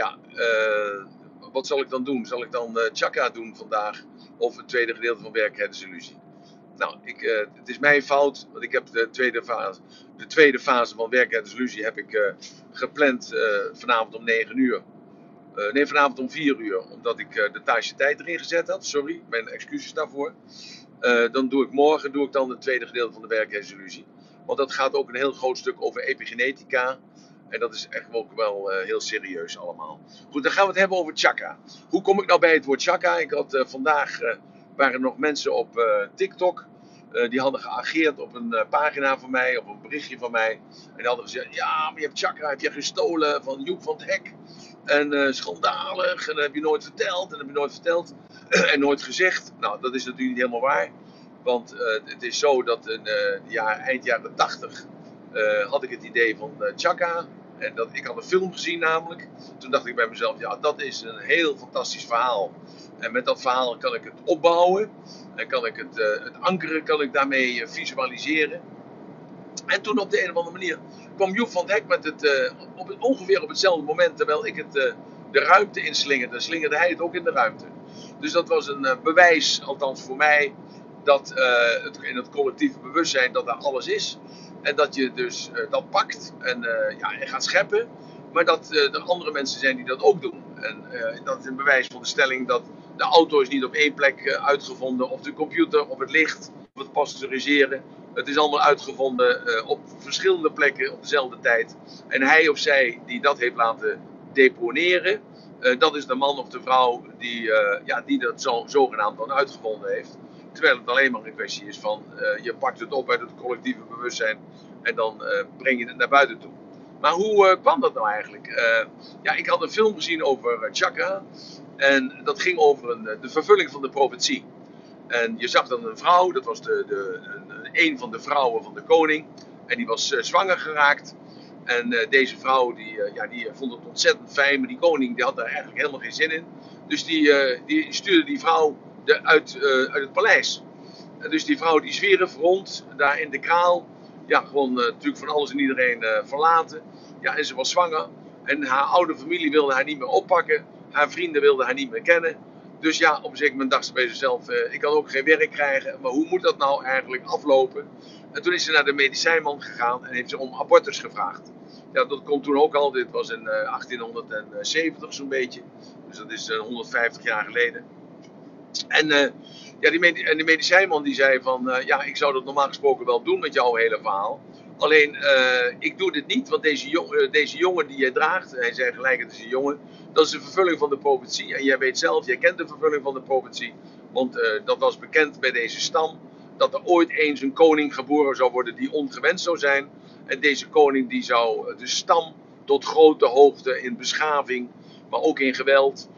ja, uh, wat zal ik dan doen? Zal ik dan uh, Chaka doen vandaag? Of het tweede gedeelte van Werkheidsillusie? Nou, ik, uh, het is mijn fout, want ik heb de tweede fase, de tweede fase van Werkheidsillusie heb ik gepland vanavond om 9 uur. nee, vanavond om 4 uur, omdat ik de taasje tijd erin gezet had. Sorry, mijn excuses daarvoor. dan doe ik morgen doe ik dan het tweede gedeelte van de Werkheidsillusie. Want dat gaat ook een heel groot stuk over epigenetica. En dat is echt ook wel uh, heel serieus allemaal. Goed, dan gaan we het hebben over chakra. Hoe kom ik nou bij het woord chakra? Ik had uh, vandaag, uh, waren nog mensen op TikTok. die hadden geageerd op een pagina van mij, op een berichtje van mij. En die hadden gezegd, ja, maar je hebt chakra, heb je gestolen van Joep van het Hek. En schandalig, en dat heb je nooit verteld, en dat heb je nooit verteld. en nooit gezegd. Nou, dat is natuurlijk niet helemaal waar. Want het is zo dat in jaar, eind jaren 80 had ik het idee van chakra. En dat, ik had een film gezien namelijk. Toen dacht ik bij mezelf, ja, dat is een heel fantastisch verhaal. En met dat verhaal kan ik het opbouwen. En kan ik het, uh, het ankeren kan ik daarmee uh, visualiseren. En toen op de een of andere manier kwam Joep van Hek met het, uh, op, ongeveer op hetzelfde moment, terwijl ik het de ruimte inslingerde, slingerde hij het ook in de ruimte. Dus dat was een bewijs, althans voor mij, dat het, in het collectieve bewustzijn dat er alles is. En dat je dus uh, dat pakt en, uh, ja, en gaat scheppen. Maar dat uh, er andere mensen zijn die dat ook doen. En dat is een bewijs van de stelling dat de auto is niet op één plek uitgevonden. Of de computer, of het licht, of het pasteuriseren. Het is allemaal uitgevonden op verschillende plekken op dezelfde tijd. En hij of zij die dat heeft laten deponeren. dat is de man of de vrouw die, ja, die dat zo, zogenaamd dan uitgevonden heeft. Terwijl het alleen maar een kwestie is van uh, je pakt het op uit het collectieve bewustzijn en dan uh, breng je het naar buiten toe. Maar hoe uh, kwam dat nou eigenlijk? ja, ik had een film gezien over chakra en dat ging over een, de vervulling van de profetie. En je zag dan een vrouw, dat was de, de, een, een van de vrouwen van de koning, en die was zwanger geraakt. En deze vrouw die, ja, die vond het ontzettend fijn, maar die koning die had daar eigenlijk helemaal geen zin in. Dus die, die stuurde die vrouw uit, uh, uit het paleis. dus die vrouw die zwierf rond, daar in de kraal. Ja, gewoon uh, natuurlijk van alles en iedereen uh, verlaten. Ja, en ze was zwanger. En haar oude familie wilde haar niet meer oppakken. Haar vrienden wilden haar niet meer kennen. Dus ja, op een zeker moment dacht ze bij zichzelf: ik kan ook geen werk krijgen. Maar hoe moet dat nou eigenlijk aflopen? En toen is ze naar de medicijnman gegaan en heeft ze om abortus gevraagd. Ja, dat komt toen ook al. Dit was in 1870 zo'n beetje. Dus dat is 150 jaar geleden. En, uh, ja, die, en die medicijnman die zei van, uh, ja, ik zou dat normaal gesproken wel doen met jouw hele verhaal. Alleen, uh, ik doe dit niet, want deze, jong, deze jongen die jij draagt, hij zei gelijk, het is een jongen, dat is de vervulling van de profetie. En jij weet zelf, jij kent de vervulling van de profetie, want dat was bekend bij deze stam, dat er ooit eens een koning geboren zou worden die ongewenst zou zijn. En deze koning die zou de stam tot grote hoogte in beschaving, maar ook in geweld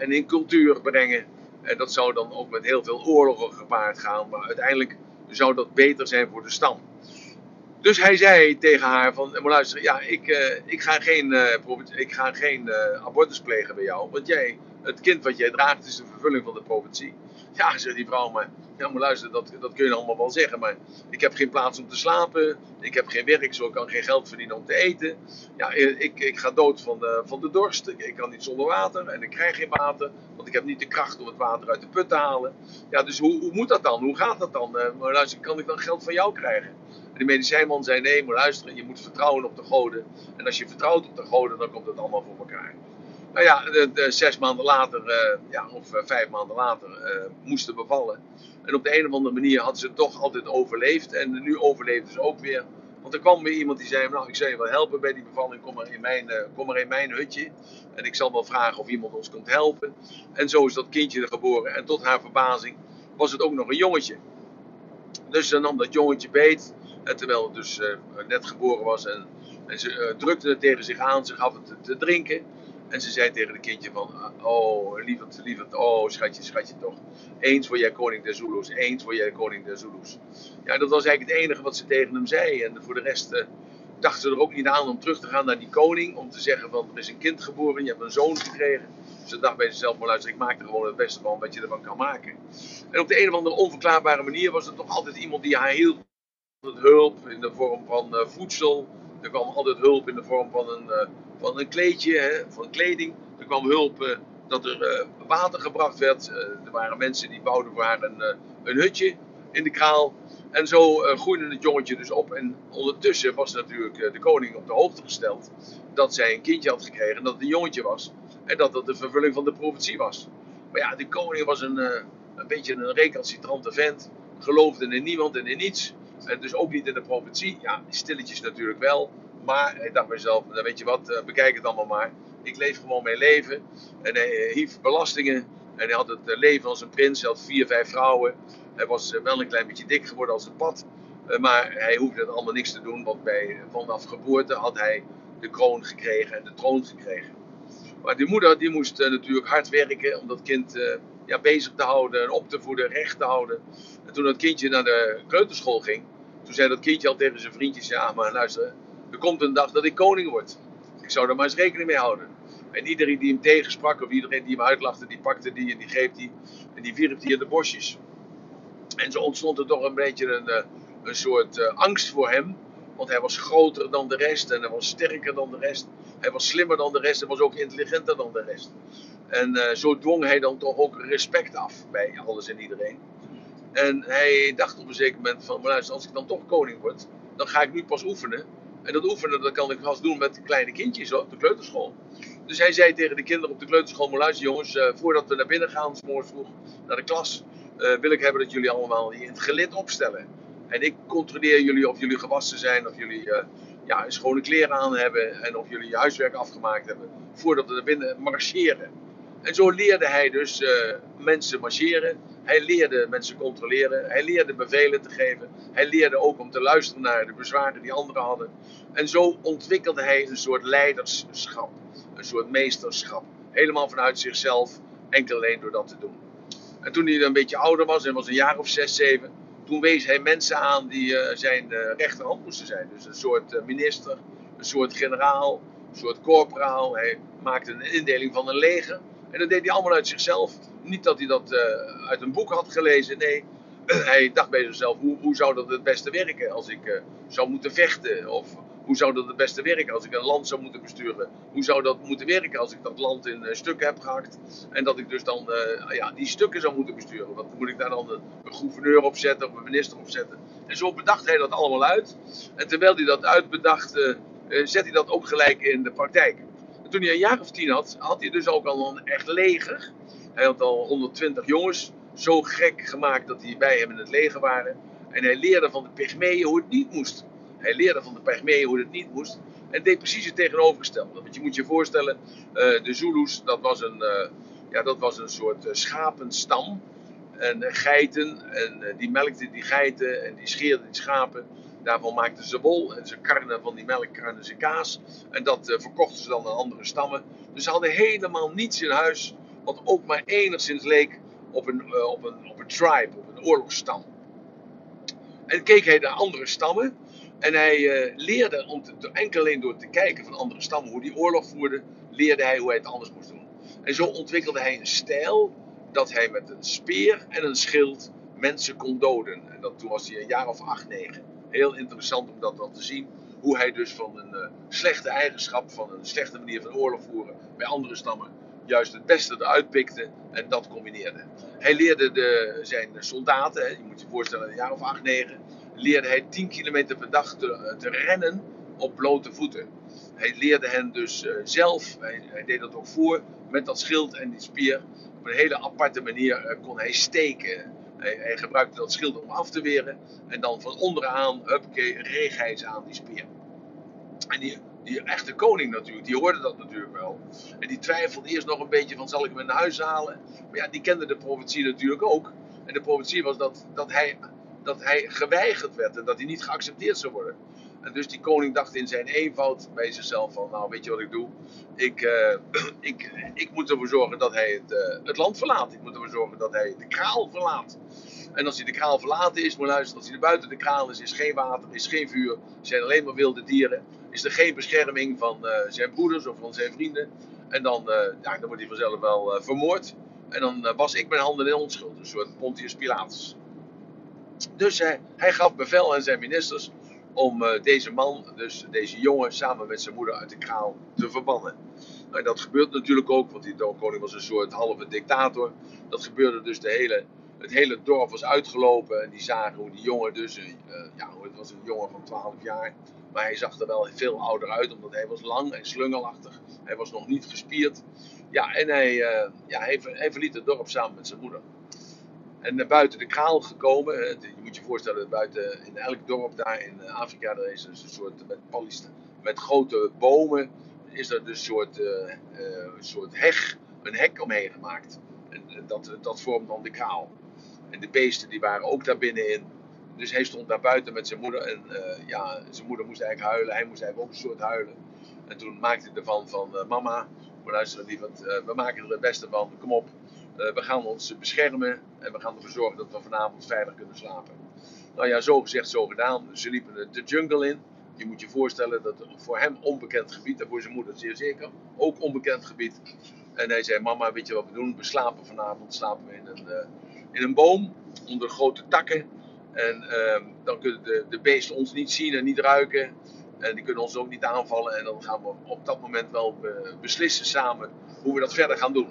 en in cultuur brengen. En dat zou dan ook met heel veel oorlogen gepaard gaan. Maar uiteindelijk zou dat beter zijn voor de stam. Dus hij zei tegen haar van, maar luister, ja, ik, uh, ik ga geen, uh, ik ga geen uh, abortus plegen bij jou. Want jij, het kind wat jij draagt is de vervulling van de profetie. Ja, zei die vrouw, maar, ja, maar luister, dat, dat kun je allemaal wel zeggen. Maar ik heb geen plaats om te slapen. Ik heb geen werk, zo ik kan geen geld verdienen om te eten. Ja, ik, ik ga dood van de, van de dorst. Ik, ik kan niet zonder water en ik krijg geen water. Want ik heb niet de kracht om het water uit de put te halen. Ja, dus hoe, hoe moet dat dan? Hoe gaat dat dan? maar luister, kan ik dan geld van jou krijgen? En de medicijnman zei: Nee, maar luisteren, je moet vertrouwen op de goden. En als je vertrouwt op de goden, dan komt het allemaal voor elkaar. Nou ja, de, zes maanden later, uh, ja, of uh, vijf maanden later, uh, moesten bevallen. En op de een of andere manier hadden ze toch altijd overleefd. En nu overleefden ze ook weer. Want er kwam weer iemand die zei: Nou, ik zou je wel helpen bij die bevalling. Kom maar, in mijn, kom maar in mijn hutje. En ik zal wel vragen of iemand ons komt helpen. En zo is dat kindje er geboren. En tot haar verbazing was het ook nog een jongetje. Dus ze nam dat jongetje beet. Terwijl het dus net geboren was. En, en ze drukte het tegen zich aan. Ze gaf het te drinken. En ze zei tegen het kindje van, oh lieverd, lieverd, oh schatje, schatje toch. Eens word jij koning der Zulus, eens word jij koning der Zulus. Ja, dat was eigenlijk het enige wat ze tegen hem zei. En voor de rest uh, dachten ze er ook niet aan om terug te gaan naar die koning. Om te zeggen van, er is een kind geboren, je hebt een zoon gekregen. Ze dacht bij zichzelf, maar luister, ik maak er gewoon het beste van wat je ervan kan maken. En op de een of andere onverklaarbare manier was er toch altijd iemand die haar hielp. Hulp in de vorm van uh, voedsel. Er kwam altijd hulp in de vorm van een... Uh, van een kleedje, hè, van kleding. Er kwam hulp dat er water gebracht werd. er waren mensen die bouwden voor een, een hutje in de kraal. En zo groeide het jongetje dus op. En ondertussen was natuurlijk de koning op de hoogte gesteld dat zij een kindje had gekregen, dat het een jongetje was. En dat dat de vervulling van de profetie was. Maar ja, de koning was een, een beetje een recalcitrante vent. Geloofde in niemand en in niets. En dus ook niet in de profetie. Ja, stilletjes natuurlijk wel. Maar ik dacht mezelf, dan weet je wat, eh, bekijk het allemaal maar. Ik leef gewoon mijn leven. En hij hief belastingen. En hij had het eh, leven als een prins. Hij had vier, vijf vrouwen. Hij was eh, wel een klein beetje dik geworden als een pad. Maar hij hoefde het allemaal niks te doen. Want bij, vanaf geboorte had hij de kroon gekregen en de troon gekregen. Maar die moeder die moest natuurlijk hard werken om dat kind ja, bezig te houden, op te voeden, recht te houden. En toen dat kindje naar de kleuterschool ging, toen zei dat kindje al tegen zijn vriendjes: Ja, maar luister, er komt een dag dat ik koning word. Ik zou er maar eens rekening mee houden. En iedereen die hem tegensprak, of iedereen die hem uitlachte, die pakte die en die greep die. En die wierp die in de bosjes. En zo ontstond er toch een beetje een, eh, een soort uh, angst voor hem. Want hij was groter dan de rest en hij was sterker dan de rest. Hij was slimmer dan de rest en was ook intelligenter dan de rest. En uh, zo dwong hij dan toch ook respect af bij alles en iedereen. En hij dacht op een zeker moment van, maar luister, als ik dan toch koning word, dan ga ik nu pas oefenen. En dat oefenen, dat kan ik pas doen met kleine kindjes op de kleuterschool. Dus hij zei tegen de kinderen op de kleuterschool, maar luister jongens, uh, voordat we naar binnen gaan, s'morgens vroeg, naar de klas, uh, wil ik hebben dat jullie allemaal in het gelid opstellen. En ik controleer jullie of jullie gewassen zijn, of jullie uh, ja, schone kleren aan hebben en of jullie je huiswerk afgemaakt hebben, voordat we naar binnen marcheren. En zo leerde hij dus uh, mensen marcheren. Hij leerde mensen controleren. Hij leerde bevelen te geven. Hij leerde ook om te luisteren naar de bezwaren die anderen hadden. En zo ontwikkelde hij een soort leiderschap. Een soort meesterschap. Helemaal vanuit zichzelf. Enkel alleen door dat te doen. En toen hij een beetje ouder was, en was een jaar of zes, zeven. Toen wees hij mensen aan die uh, zijn uh, rechterhand moesten zijn. Dus een soort minister, een soort generaal, een soort corporaal. Hij maakte een indeling van een leger. En dat deed hij allemaal uit zichzelf. Niet dat hij dat uh, uit een boek had gelezen. Nee, hij dacht bij zichzelf: hoe, hoe zou dat het beste werken als ik uh, zou moeten vechten? Of hoe zou dat het beste werken als ik een land zou moeten besturen? Hoe zou dat moeten werken als ik dat land in uh, stukken heb gehakt? En dat ik dus dan ja, die stukken zou moeten besturen. Wat moet ik daar dan een, gouverneur op zetten of een minister op zetten? En zo bedacht hij dat allemaal uit. En terwijl hij dat uitbedacht, zet hij dat ook gelijk in de praktijk toen hij een jaar of tien had, had hij dus ook al een echt leger. Hij had al 120 jongens zo gek gemaakt dat die bij hem in het leger waren. En hij leerde van de Pygmeeën hoe het niet moest. Hij leerde van de Pygmeeën hoe het niet moest. En deed precies het tegenovergestelde. Want je moet je voorstellen, uh, de Zulus, dat was een, uh, ja, dat was een soort uh, schapenstam. En geiten, en die melkten die geiten en die scheerden die schapen. Daarvan maakten ze wol en ze karnen van die melk karnen ze kaas. En dat uh, verkochten ze dan aan andere stammen. Dus ze hadden helemaal niets in huis wat ook maar enigszins leek op een, uh, op een, op een tribe, op een oorlogsstam. En keek hij naar andere stammen. En hij uh, leerde, om te, enkel alleen door te kijken van andere stammen hoe die oorlog voerden, leerde hij hoe hij het anders moest doen. En zo ontwikkelde hij een stijl dat hij met een speer en een schild mensen kon doden. En dat, toen was hij een jaar of acht, negen heel interessant om dat wel te zien. Hoe hij dus van een uh, slechte eigenschap, van een slechte manier van oorlog voeren bij andere stammen, juist het beste eruit pikte en dat combineerde. Hij leerde de, zijn soldaten, je moet je voorstellen, een jaar of acht, negen, leerde hij 10 kilometer per dag te, eh, te rennen op blote voeten. Hij leerde hen dus uh, zelf, hij, deed dat ook voor, met dat schild en die spier. Op een hele aparte manier kon hij steken. Hij, hij, gebruikte dat schild om af te weren. En dan van onderaan, huppakee, reeg hij ze aan die speer. En die, die echte koning natuurlijk, die hoorde dat natuurlijk wel. En die twijfelde eerst nog een beetje van zal ik hem naar huis halen. Maar ja, die kende de profetie natuurlijk ook. En de profetie was dat, dat, hij, dat hij geweigerd werd en dat hij niet geaccepteerd zou worden. Dus die koning dacht in zijn eenvoud bij zichzelf van, nou weet je wat ik doe? Ik, uh, ik, ik moet ervoor zorgen dat hij het, uh, het land verlaat. Ik moet ervoor zorgen dat hij de kraal verlaat. En als hij de kraal verlaten is, maar luister, als hij er buiten de kraal is, is geen water, is geen vuur, zijn alleen maar wilde dieren. Is er geen bescherming van uh, zijn broeders of van zijn vrienden. En dan, ja, dan wordt hij vanzelf wel vermoord. En dan was ik mijn handen in onschuld. Een soort Pontius Pilatus. Dus hij, hij gaf bevel aan zijn ministers om eh, deze man, dus deze jongen, samen met zijn moeder uit de kraal te verbannen. Nou, dat gebeurt natuurlijk ook, want die koning was een soort halve dictator. Dat gebeurde dus de hele, het hele dorp was uitgelopen en die zagen hoe die jongen dus, uh, ja, het was een jongen van 12 jaar, maar hij zag er wel veel ouder uit, omdat hij was lang en slungelachtig. Hij was nog niet gespierd. Ja, en hij, uh, ja, hij, hij verliet het dorp samen met zijn moeder. En naar buiten de kraal gekomen. Je moet je voorstellen, buiten in elk dorp daar in Afrika, daar is een soort met, met grote bomen, is er dus een soort, uh, soort heg, een hek omheen gemaakt. En dat, dat vormt dan de kraal. En de beesten die waren ook daar binnenin. Dus hij stond daar buiten met zijn moeder. En ja, zijn moeder moest eigenlijk huilen. Hij moest eigenlijk ook een soort huilen. En toen maakte hij ervan van, mama, maar luister lieverd, we maken er het beste van. Kom op, uh, we gaan ons beschermen en we gaan ervoor zorgen dat we vanavond veilig kunnen slapen. Nou ja, zo gezegd, zo gedaan. Ze liepen de jungle in. Je moet je voorstellen dat voor hem onbekend gebied, en voor zijn moeder zeer zeker, ook onbekend gebied. En hij zei, mama, weet je wat we doen? We slapen vanavond, slapen we in een, uh, in een boom, onder grote takken. En uh, dan kunnen de, de beesten ons niet zien en niet ruiken. En die kunnen ons ook niet aanvallen. En dan gaan we op dat moment wel beslissen samen hoe we dat verder gaan doen.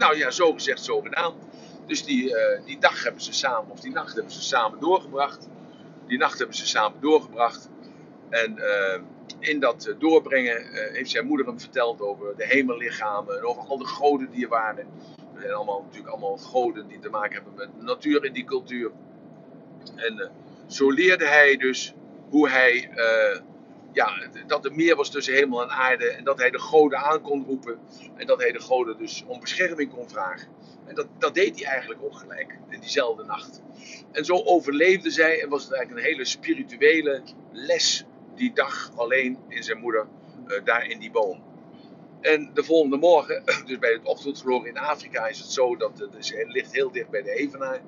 Nou ja, zo gezegd, zo gedaan. Dus die, uh, die dag hebben ze samen, of die nacht hebben ze samen doorgebracht. Die nacht hebben ze samen doorgebracht. En uh, in dat doorbrengen uh, heeft zijn moeder hem verteld over de hemellichamen en over al de goden die er waren. Zijn allemaal, natuurlijk allemaal goden die te maken hebben met natuur en die cultuur. En zo leerde hij dus hoe hij ja, dat er meer was tussen hemel en aarde. En dat hij de goden aan kon roepen. En dat hij de goden dus om bescherming kon vragen. En dat, dat deed hij eigenlijk ook gelijk, in diezelfde nacht. En zo overleefde zij en was het eigenlijk een hele spirituele les die dag alleen in zijn moeder, uh, daar in die boom. En de volgende morgen, dus bij het ochtendverloren in Afrika, is het zo dat het, het ligt heel dicht bij de Evenaar.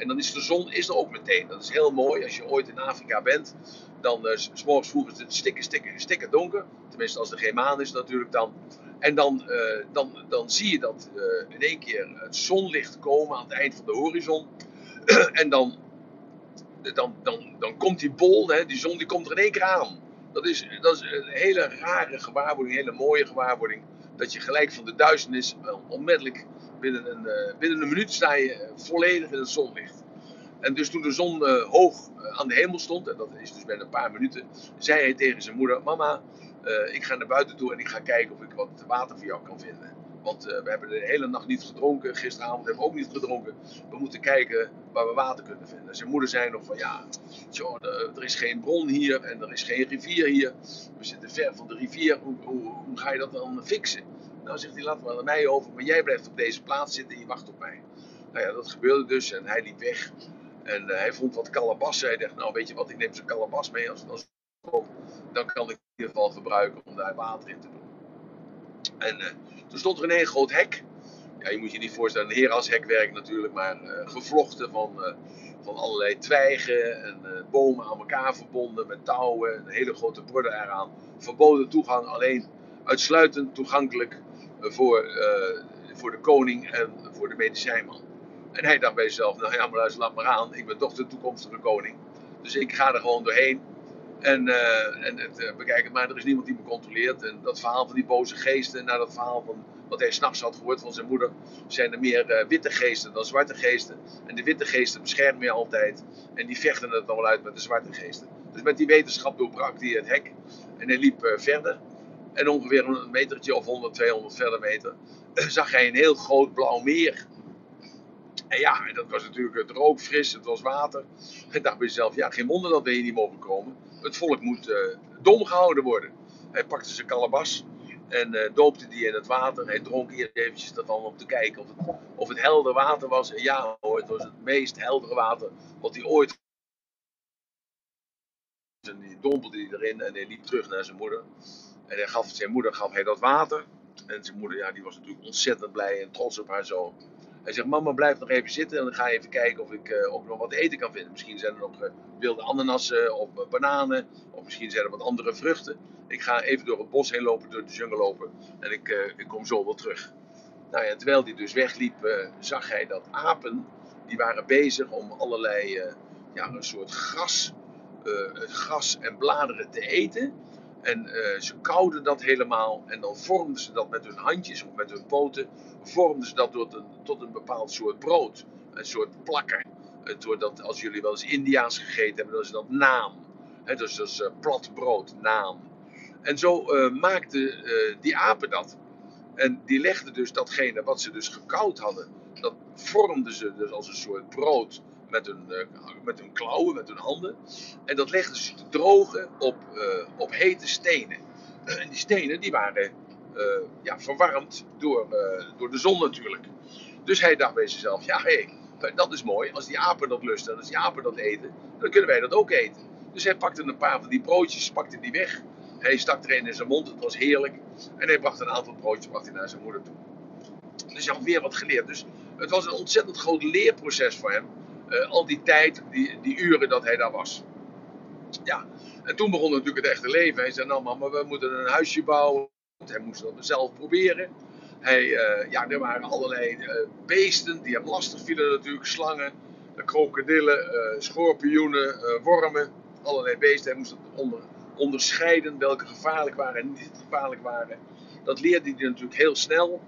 En dan is de zon is er ook meteen. Dat is heel mooi. Als je ooit in Afrika bent, dan uh, s morgens vroeg is het stikken, stikken, stikken donker. Tenminste, als er geen maan is natuurlijk dan. En dan, uh, dan, dan zie je dat uh, in één keer het zonlicht komen aan het eind van de horizon. en dan, dan, dan, dan komt die bol, hè, die zon, die komt er in één keer aan. Dat is, dat is een hele rare gewaarwording, een hele mooie gewaarwording. Dat je gelijk van de duisternis onmiddellijk binnen een, uh, binnen een minuut sta je volledig in het zonlicht. En dus toen de zon uh, hoog aan de hemel stond, en dat is dus binnen een paar minuten, zei hij tegen zijn moeder: Mama, ik ga naar buiten toe en ik ga kijken of ik wat water voor jou kan vinden. Want we hebben de hele nacht niet gedronken. Gisteravond hebben we ook niet gedronken. We moeten kijken waar we water kunnen vinden. Zijn moeder zei nog van ja, zo, er is geen bron hier en er is geen rivier hier. We zitten ver van de rivier. Hoe, hoe, hoe ga je dat dan fixen? Nou zegt hij, laat maar aan mij over. Maar jij blijft op deze plaats zitten en je wacht op mij. Nou ja, dat gebeurde dus en hij liep weg. En uh, hij vond wat kalabassen. Hij dacht, nou weet je wat, ik neem zo'n kalabas mee. Als het dan kan ik in ieder geval gebruiken om daar water in te doen. En uh, toen stond er een heel groot hek. Ja, je moet je niet voorstellen, een herashekwerk natuurlijk, maar uh, gevlochten van, van allerlei twijgen en bomen aan elkaar verbonden met touwen. Een hele grote borden eraan. Verboden toegang, alleen uitsluitend toegankelijk voor, voor de koning en voor de medicijnman. En hij dacht bij zichzelf, nou ja, maar luister, laat maar aan. Ik ben toch de toekomstige koning. Dus ik ga er gewoon doorheen. En, uh, en het uh, bekijken, maar er is niemand die me controleert. En dat verhaal van die boze geesten, naar dat verhaal van wat hij s'nachts had gehoord van zijn moeder, zijn er meer witte geesten dan zwarte geesten. En de witte geesten beschermen je altijd. En die vechten het dan wel uit met de zwarte geesten. Dus met die wetenschap doorbrak hij het hek. En hij liep verder. En ongeveer een metertje of 100, 200 verder meter zag hij een heel groot blauw meer. En ja, dat was natuurlijk het rook fris, het was water. Ik dacht bij jezelf, ja, geen wonder dat we hier niet mogen komen. Het volk moet uh, dom gehouden worden. Hij pakte zijn kalabas en doopte die in het water. Hij dronk eerst eventjes ervan om te kijken of het, of het helder water was. En ja hoor, het was het meest heldere water wat hij ooit en die dompelde hij erin en hij liep terug naar zijn moeder. En hij gaf, zijn moeder gaf hij dat water. En zijn moeder, ja, die was natuurlijk ontzettend blij en trots op haar zoon. Hij zegt, mama blijf nog even zitten en dan ga je even kijken of ik uh, nog wat eten kan vinden. Misschien zijn er nog uh, wilde ananassen of uh, bananen of misschien zijn er wat andere vruchten. Ik ga even door het bos heen lopen, door de jungle lopen en ik, ik kom zo wel terug. Nou ja, terwijl hij dus wegliep, zag hij dat apen, die waren bezig om allerlei, ja, een soort gras gras en bladeren te eten. En ze kauwden dat helemaal en dan vormden ze dat met hun handjes of met hun poten, vormden ze dat tot een, tot een bepaald soort brood, een soort plakker. Doordat, als jullie wel eens Indiaans gegeten hebben, dan is dat naam. dus dat is plat brood, naam. En zo maakten die apen dat. En die legden dus datgene wat ze dus gekoud hadden, dat vormden ze dus als een soort brood met hun, uh, met hun klauwen, met hun handen. En dat legden ze te drogen op, uh, op hete stenen. En die stenen die waren uh, ja, verwarmd door, door de zon natuurlijk. Dus hij dacht bij zichzelf, ja hé, hey, dat is mooi. Als die apen dat lusten, als die apen dat eten, dan kunnen wij dat ook eten. Dus hij pakte een paar van die broodjes, pakte die weg. Hij stak er een in zijn mond, het was heerlijk. En hij bracht een aantal broodjes bracht hij naar zijn moeder toe. Dus hij had weer wat geleerd. Dus het was een ontzettend groot leerproces voor hem. Uh, al die tijd, die, die uren dat hij daar was. Ja, en toen begon natuurlijk het echte leven. Hij zei, nou mama, we moeten een huisje bouwen. Hij moest dat zelf proberen. Hij, uh, ja, er waren allerlei uh, beesten die hem lastig vielen natuurlijk. Slangen, krokodillen, schorpioenen, wormen. Allerlei beesten. Hij moest het onder, onderscheiden welke gevaarlijk waren en niet gevaarlijk waren. Dat leerde hij natuurlijk heel snel.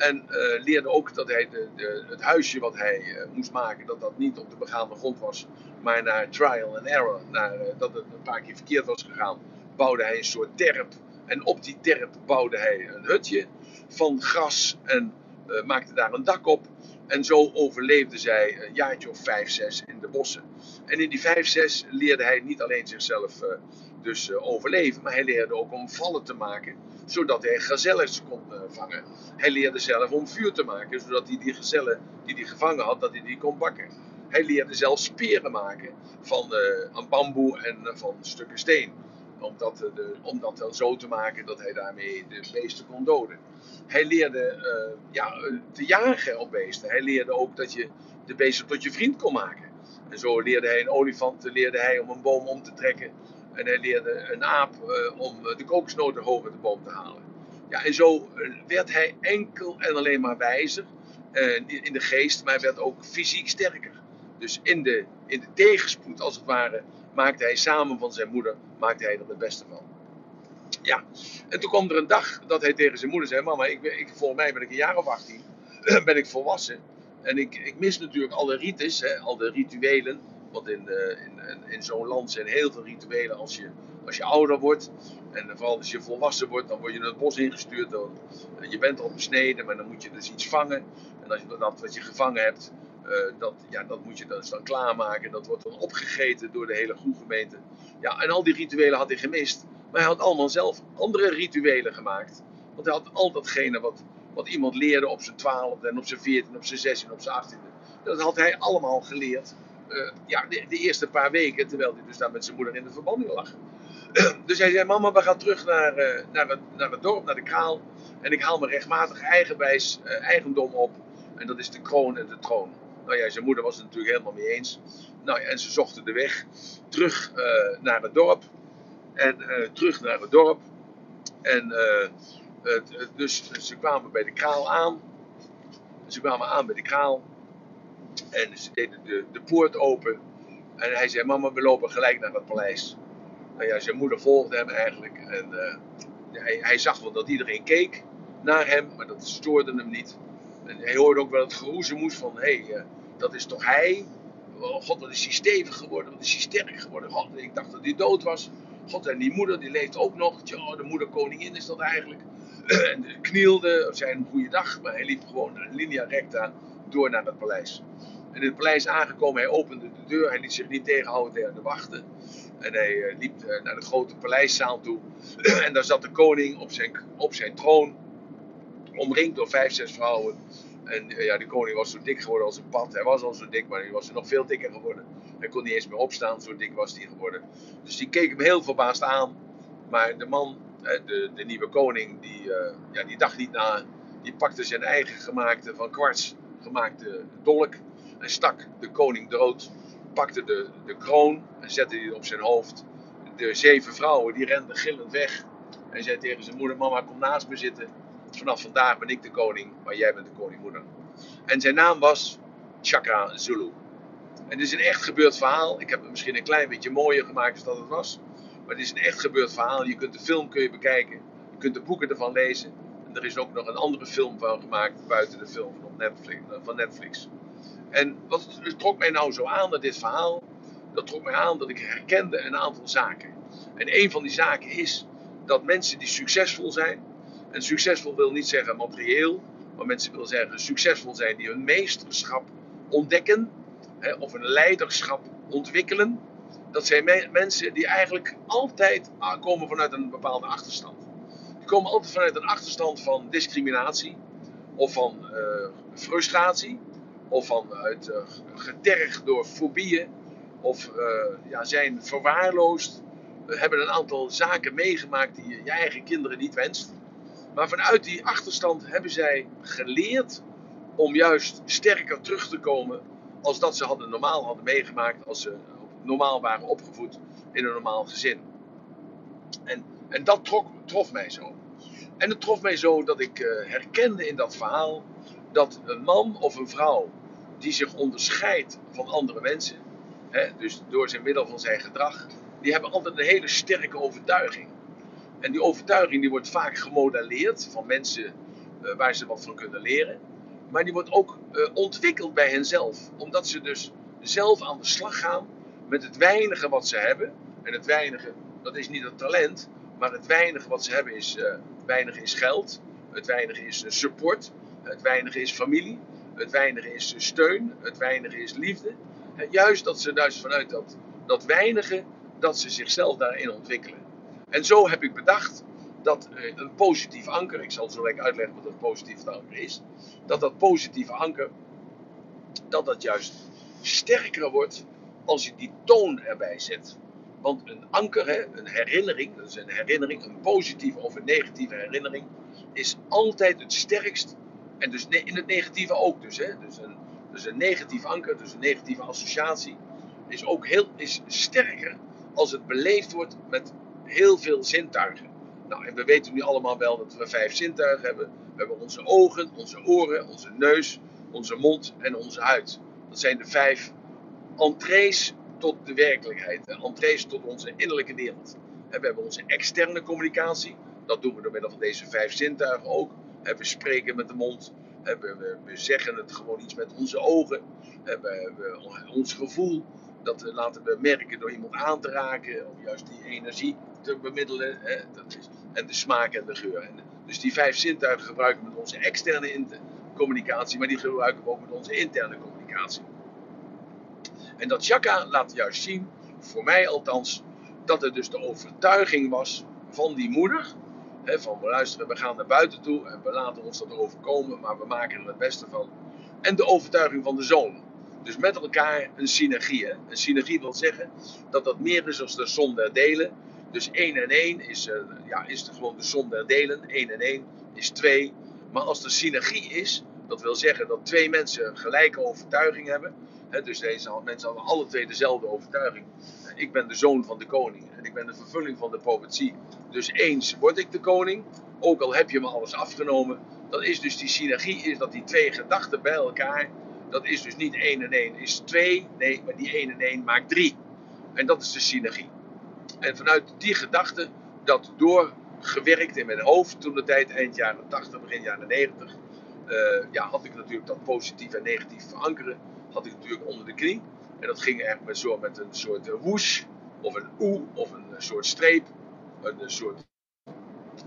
En uh, leerde ook dat hij de, de, het huisje wat hij uh, moest maken, dat dat niet op de begaande grond was, maar naar trial and error, naar, uh, dat het een paar keer verkeerd was gegaan, bouwde hij een soort terp. En op die terp bouwde hij een hutje van gras en maakte daar een dak op. En zo overleefde zij een jaartje of vijf, zes in de bossen. En in die vijf, zes leerde hij niet alleen zichzelf dus overleven, maar hij leerde ook om vallen te maken zodat hij gazelles kon uh, vangen. Hij leerde zelf om vuur te maken, zodat hij die gezellen die hij gevangen had, dat hij die kon bakken. Hij leerde zelf speren maken van uh, bamboe en uh, van stukken steen. Om dat, de, om dat dan zo te maken dat hij daarmee de beesten kon doden. Hij leerde ja, te jagen op beesten. Hij leerde ook dat je de beesten tot je vriend kon maken. En zo leerde hij een olifant leerde hij om een boom om te trekken en hij leerde een aap uh, om de kokosnoten hoog de boom te halen. Ja, en zo eh, werd hij enkel en alleen maar wijzer in de geest, maar hij werd ook fysiek sterker. Dus in de, in de tegenspoed, als het ware, maakte hij samen van zijn moeder, maakte hij er het beste van. Ja, en toen kwam er een dag dat hij tegen zijn moeder zei: Mama, ik, ik, volgens mij ben ik een jaar of 18, ben ik volwassen. En ik, ik mis natuurlijk alle rites, hè, al de rituelen. Want in, uh, in, in zo'n land zijn heel veel rituelen als je, als je ouder wordt. En vooral als je volwassen wordt, dan word je naar het bos ingestuurd. Dan, je bent al besneden, maar dan moet je dus iets vangen. En als je dat wat je gevangen hebt, dat, ja, dat moet je dus dan klaarmaken. Dat wordt dan opgegeten door de hele gemeente. Ja, en al die rituelen had hij gemist. Maar hij had allemaal zelf andere rituelen gemaakt. Want hij had al datgene wat, wat iemand leerde op zijn twaalfde en op zijn veertiende, op zijn zestiende, op zijn achttiende. Dat had hij allemaal geleerd uh, ja, de, eerste paar weken, terwijl hij dus daar met zijn moeder in de verbanding lag. dus hij zei, mama, we gaan terug naar, uh, naar, het, naar het dorp, naar de kraal. En ik haal mijn rechtmatig eigenwijs uh, eigendom op. En dat is de kroon en de troon. Nou ja, zijn moeder was het natuurlijk helemaal mee eens. Nou ja, en ze zochten de weg terug naar het dorp. En terug naar het dorp. En dus ze kwamen bij de kraal aan. Ze kwamen aan bij de kraal. En ze deden de, de poort open. En hij zei: Mama, we lopen gelijk naar het paleis. Nou ja, zijn moeder volgde hem eigenlijk. En uh, hij, hij, zag wel dat iedereen keek naar hem, maar dat stoorde hem niet. En hij hoorde ook wel het geroezemoes van: hé, hey, uh, dat is toch hij? Oh, God, wat is hij stevig geworden? Wat is hij sterk geworden? God, ik dacht dat hij dood was. God, en die moeder, die leeft ook nog. Tja, de moeder koningin is dat eigenlijk. en knielde, zei een goede dag, maar hij liep gewoon linea recta door naar het paleis. En in het paleis aangekomen, hij opende de deur, hij liet zich niet tegenhouden tegen de wachten. En hij eh, liep eh, naar de grote paleiszaal toe. en daar zat de koning op zijn, op zijn troon, omringd door vijf, zes vrouwen. En eh, ja, de koning was zo dik geworden als een pad. Hij was al zo dik, maar hij was nog veel dikker geworden. Hij kon niet eens meer opstaan, zo dik was hij geworden. Dus die keek hem heel verbaasd aan. Maar de man, de, de nieuwe koning, die, ja, die dacht niet na. Die pakte zijn eigen gemaakte, van kwarts gemaakte dolk en stak de koning dood, pakte de, de kroon en zette die op zijn hoofd. De zeven vrouwen die renden gillend weg en zei tegen zijn moeder: Mama, kom naast me zitten. Vanaf vandaag ben ik de koning, maar jij bent de koningmoeder. En zijn naam was Chakra Zulu. En dit is een echt gebeurd verhaal. Ik heb het misschien een klein beetje mooier gemaakt dan het was. Maar het is een echt gebeurd verhaal. Je kunt de film kun je bekijken. Je kunt de boeken ervan lezen. Er is ook nog een andere film van gemaakt buiten de film van Netflix. Van Netflix. En wat trok mij nou zo aan dat dit verhaal? Dat trok mij aan dat ik herkende een aantal zaken. En een van die zaken is dat mensen die succesvol zijn. En succesvol wil niet zeggen materieel. Maar mensen willen zeggen succesvol zijn die hun meesterschap ontdekken. Hè, of een leiderschap ontwikkelen. Dat zijn mensen die eigenlijk altijd komen vanuit een bepaalde achterstand. Komen altijd vanuit een achterstand van discriminatie. Of van uh, frustratie. Of vanuit uh, getergd door fobieën. Of ja, zijn verwaarloosd. hebben een aantal zaken meegemaakt die je, je eigen kinderen niet wenst. Maar vanuit die achterstand hebben zij geleerd om juist sterker terug te komen als dat ze hadden, normaal hadden meegemaakt als ze normaal waren opgevoed in een normaal gezin. En, en dat trof mij zo. En het trof mij zo dat ik uh, herkende in dat verhaal dat een man of een vrouw die zich onderscheidt van andere mensen, hè, dus door zijn middel van zijn gedrag, die hebben altijd een hele sterke overtuiging. En die overtuiging die wordt vaak gemodelleerd van mensen uh, waar ze wat van kunnen leren. Maar die wordt ook uh, ontwikkeld bij henzelf. Omdat ze dus zelf aan de slag gaan met het weinige wat ze hebben. En het weinige, dat is niet het talent. Maar het weinige wat ze hebben is, uh, weinige is geld. Het weinige is support. Het weinige is familie. Het weinige is steun. Het weinige is liefde. Juist dat ze dus vanuit dat, dat weinige, dat ze zichzelf daarin ontwikkelen. En zo heb ik bedacht dat een positief anker, ik zal zo lekker uitleggen wat een positief anker is, dat dat positieve anker, dat dat juist sterker wordt als je die toon erbij zet. Want een anker, hè, een herinnering, is een herinnering, een positieve of een negatieve herinnering, is altijd het sterkst. En dus in het negatieve ook dus. Hè, dus, een, dus een negatief anker, dus een negatieve associatie, is ook heel is sterker als het beleefd wordt met heel veel zintuigen. Nou, en we weten nu allemaal wel dat we vijf zintuigen hebben. We hebben onze ogen, onze oren, onze neus, onze mond en onze huid. Dat zijn de vijf entrees tot de werkelijkheid. Entrees tot onze innerlijke wereld. we hebben onze externe communicatie. Dat doen we door middel van deze vijf zintuigen ook. We spreken met de mond. We, zeggen het gewoon iets met onze ogen. We, ons gevoel. Dat laten we merken door iemand aan te raken. Of juist die energie te bemiddelen. En de smaak en de geur. Dus die vijf zintuigen gebruiken we met onze externe communicatie. Maar die gebruiken we ook met onze interne communicatie. En dat chakra laat juist zien, voor mij althans, dat het dus de overtuiging was van die moeder. Van we luisteren, we gaan naar buiten toe en we laten ons dat overkomen, maar we maken er het beste van. En de overtuiging van de zoon. Dus met elkaar een synergie. Een synergie wil zeggen dat dat meer is dan de som der delen. Dus 1 en 1 is, uh, ja, is de, gewoon de som der delen. 1 en 1 is 2. Maar als er synergie is, dat wil zeggen dat twee mensen gelijke overtuiging hebben. Dus deze mensen hadden alle twee dezelfde overtuiging. Ik ben de zoon van de koning en ik ben de vervulling van de profetie. Dus eens word ik de koning, ook al heb je me alles afgenomen. Dan is dus die synergie, is dat die twee gedachten bij elkaar, dat is dus niet 1 en 1 is 2, nee, maar die 1 en 1 maakt 3. En dat is de synergie. En vanuit die gedachte, dat doorgewerkt in mijn hoofd toen de tijd, eind jaren 80, begin jaren 90, uh, ja, had ik natuurlijk dat positief en negatief verankeren had ik natuurlijk onder de knie. En dat ging echt met, zo, met een soort uh, woesh, of een oe, of een soort streep. Een, soort...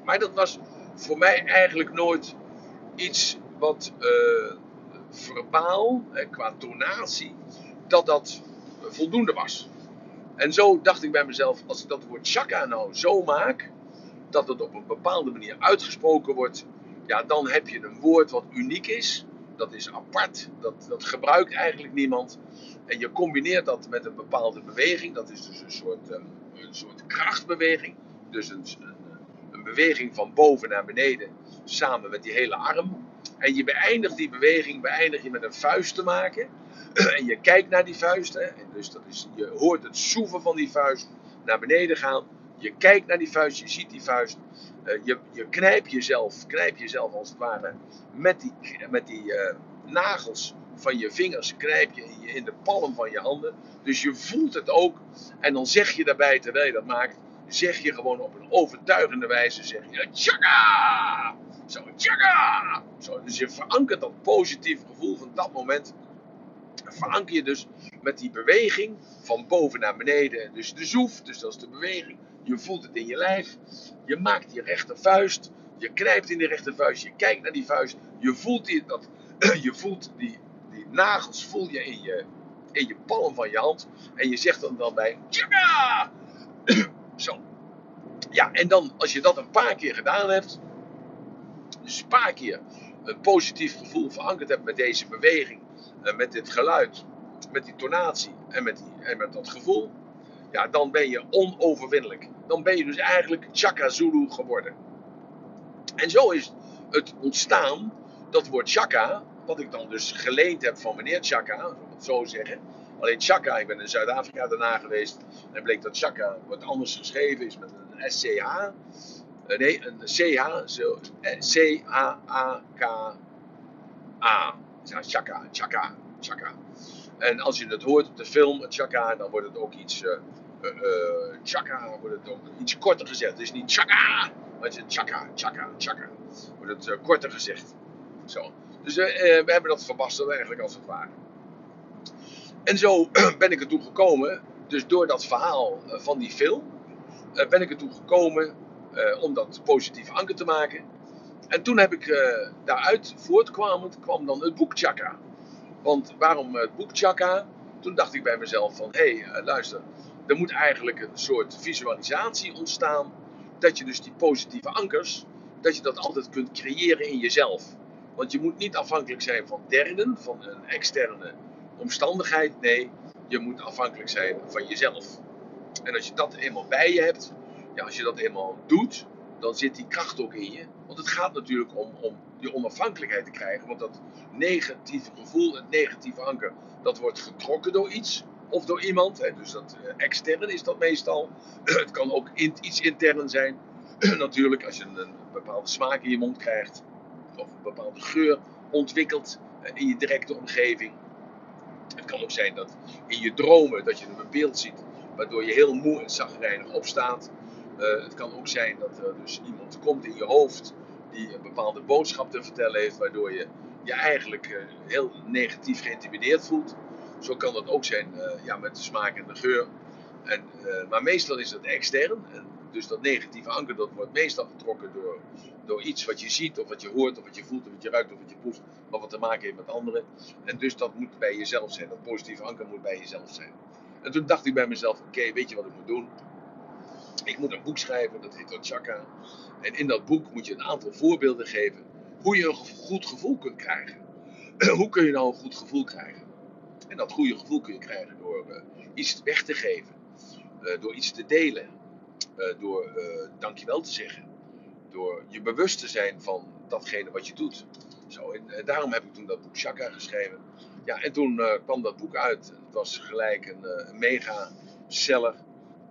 Maar dat was voor mij eigenlijk nooit iets wat verbaal, qua tonatie, dat dat voldoende was. En zo dacht ik bij mezelf, als ik dat woord chakra nou zo maak, dat het op een bepaalde manier uitgesproken wordt, ja, dan heb je een woord wat uniek is dat is apart, dat, dat gebruikt eigenlijk niemand. En je combineert dat met een bepaalde beweging, dat is dus een soort, um, een soort krachtbeweging. Dus een, een, een, beweging van boven naar beneden, samen met die hele arm. En je beëindigt die beweging beëindig je met een vuist te maken. en je kijkt naar die vuist, hè, dus dat is, je hoort het soeven van die vuist naar beneden gaan. Je kijkt naar die vuist, je ziet die vuist. Uh, je, je knijpt jezelf, knijp jezelf als het ware met die, met die uh, nagels van je vingers knijp je in, de palm van je handen. Dus je voelt het ook. En dan zeg je daarbij, terwijl je dat maakt, zeg je gewoon op een overtuigende wijze, zeg je! Zo, tjaga! Zo, dus je verankert dat positieve gevoel van dat moment. Veranker je dus met die beweging van boven naar beneden. Dus de zoef, dus dat is de beweging. Je voelt het in je lijf. Je maakt je rechtervuist. Je knijpt in die rechtervuist. Je kijkt naar die vuist. Je voelt die, dat, je voelt die, die nagels voel je in, je in je palm van je hand. En je zegt dan, dan bij! Zo. Ja, en dan als je dat een paar keer gedaan hebt, dus een paar keer een positief gevoel verankerd hebt met deze beweging, met dit geluid, met die tonatie en met, die, en met dat gevoel, ja, dan ben je onoverwinnelijk. Dan ben je dus eigenlijk Chaka Zulu geworden. En zo is het ontstaan, dat woord Chaka, wat ik dan dus geleend heb van meneer Chaka, ik het zo zeggen. Alleen Chaka, ik ben in Zuid-Afrika daarna geweest en bleek dat Chaka wat anders geschreven is met een SCH. Uh, nee, een CH, zo, C-H-A-K-A. Ja, Chaka, Chaka, Chaka. En als je het hoort op de film, Chaka, dan wordt het ook iets, uh, uh, Chaka, wordt het ook iets korter gezegd. Het is niet Chaka, maar het is Chaka, Chaka, Chaka. Wordt het korter gezegd. Zo. Dus we hebben dat verbasterd eigenlijk als het ware. En zo ben ik ertoe gekomen, dus door dat verhaal van die film, ben ik ertoe gekomen om dat positief anker te maken. En toen heb ik uh, daaruit voortkwamend kwam dan het boek Chaka. Want waarom het boek Chaka? Toen dacht ik bij mezelf van, hé, hey, uh, luister, er moet eigenlijk een soort visualisatie ontstaan. Dat je dus die positieve ankers, dat je dat altijd kunt creëren in jezelf. Want je moet niet afhankelijk zijn van derden, van een externe omstandigheid. Nee, je moet afhankelijk zijn van jezelf. En als je dat eenmaal bij je hebt, ja, als je dat eenmaal doet, dan zit die kracht ook in je. Want het gaat natuurlijk om, om je onafhankelijkheid te krijgen. Want dat negatieve gevoel, het negatieve anker, dat wordt getrokken door iets of door iemand. Hè. Dus dat uh, extern is dat meestal. het kan ook iets intern zijn. natuurlijk, als je een, een, bepaalde smaak in je mond krijgt, of een bepaalde geur ontwikkelt uh, in je directe omgeving. Het kan ook zijn dat in je dromen dat je een beeld ziet, waardoor je heel moe en zagrijnig opstaat. Uh, het kan ook zijn dat er dus iemand komt in je hoofd die een bepaalde boodschap te vertellen heeft, waardoor je je eigenlijk uh, heel negatief geïntimideerd voelt. Zo kan dat ook zijn uh, ja, met de smaak en de geur. En, maar meestal is dat extern. Dus dat negatieve anker dat wordt meestal getrokken door, door iets wat je ziet, of wat je hoort, of wat je voelt, of wat je ruikt, of wat je proeft, wat wat te maken heeft met anderen. En dus dat moet bij jezelf zijn. Dat positieve anker moet bij jezelf zijn. En toen dacht ik bij mezelf: oké, weet je wat ik moet doen? Ik moet een boek schrijven, dat heet Chaka. En in dat boek moet je een aantal voorbeelden geven hoe je een goed gevoel kunt krijgen. hoe kun je nou een goed gevoel krijgen? En dat goede gevoel kun je krijgen door uh, iets weg te geven, uh, door iets te delen, uh, door dankjewel te zeggen, door je bewust te zijn van datgene wat je doet. Zo, en daarom heb ik toen dat boek Chaka geschreven. Ja, en toen kwam dat boek uit. Het was gelijk een, een mega seller.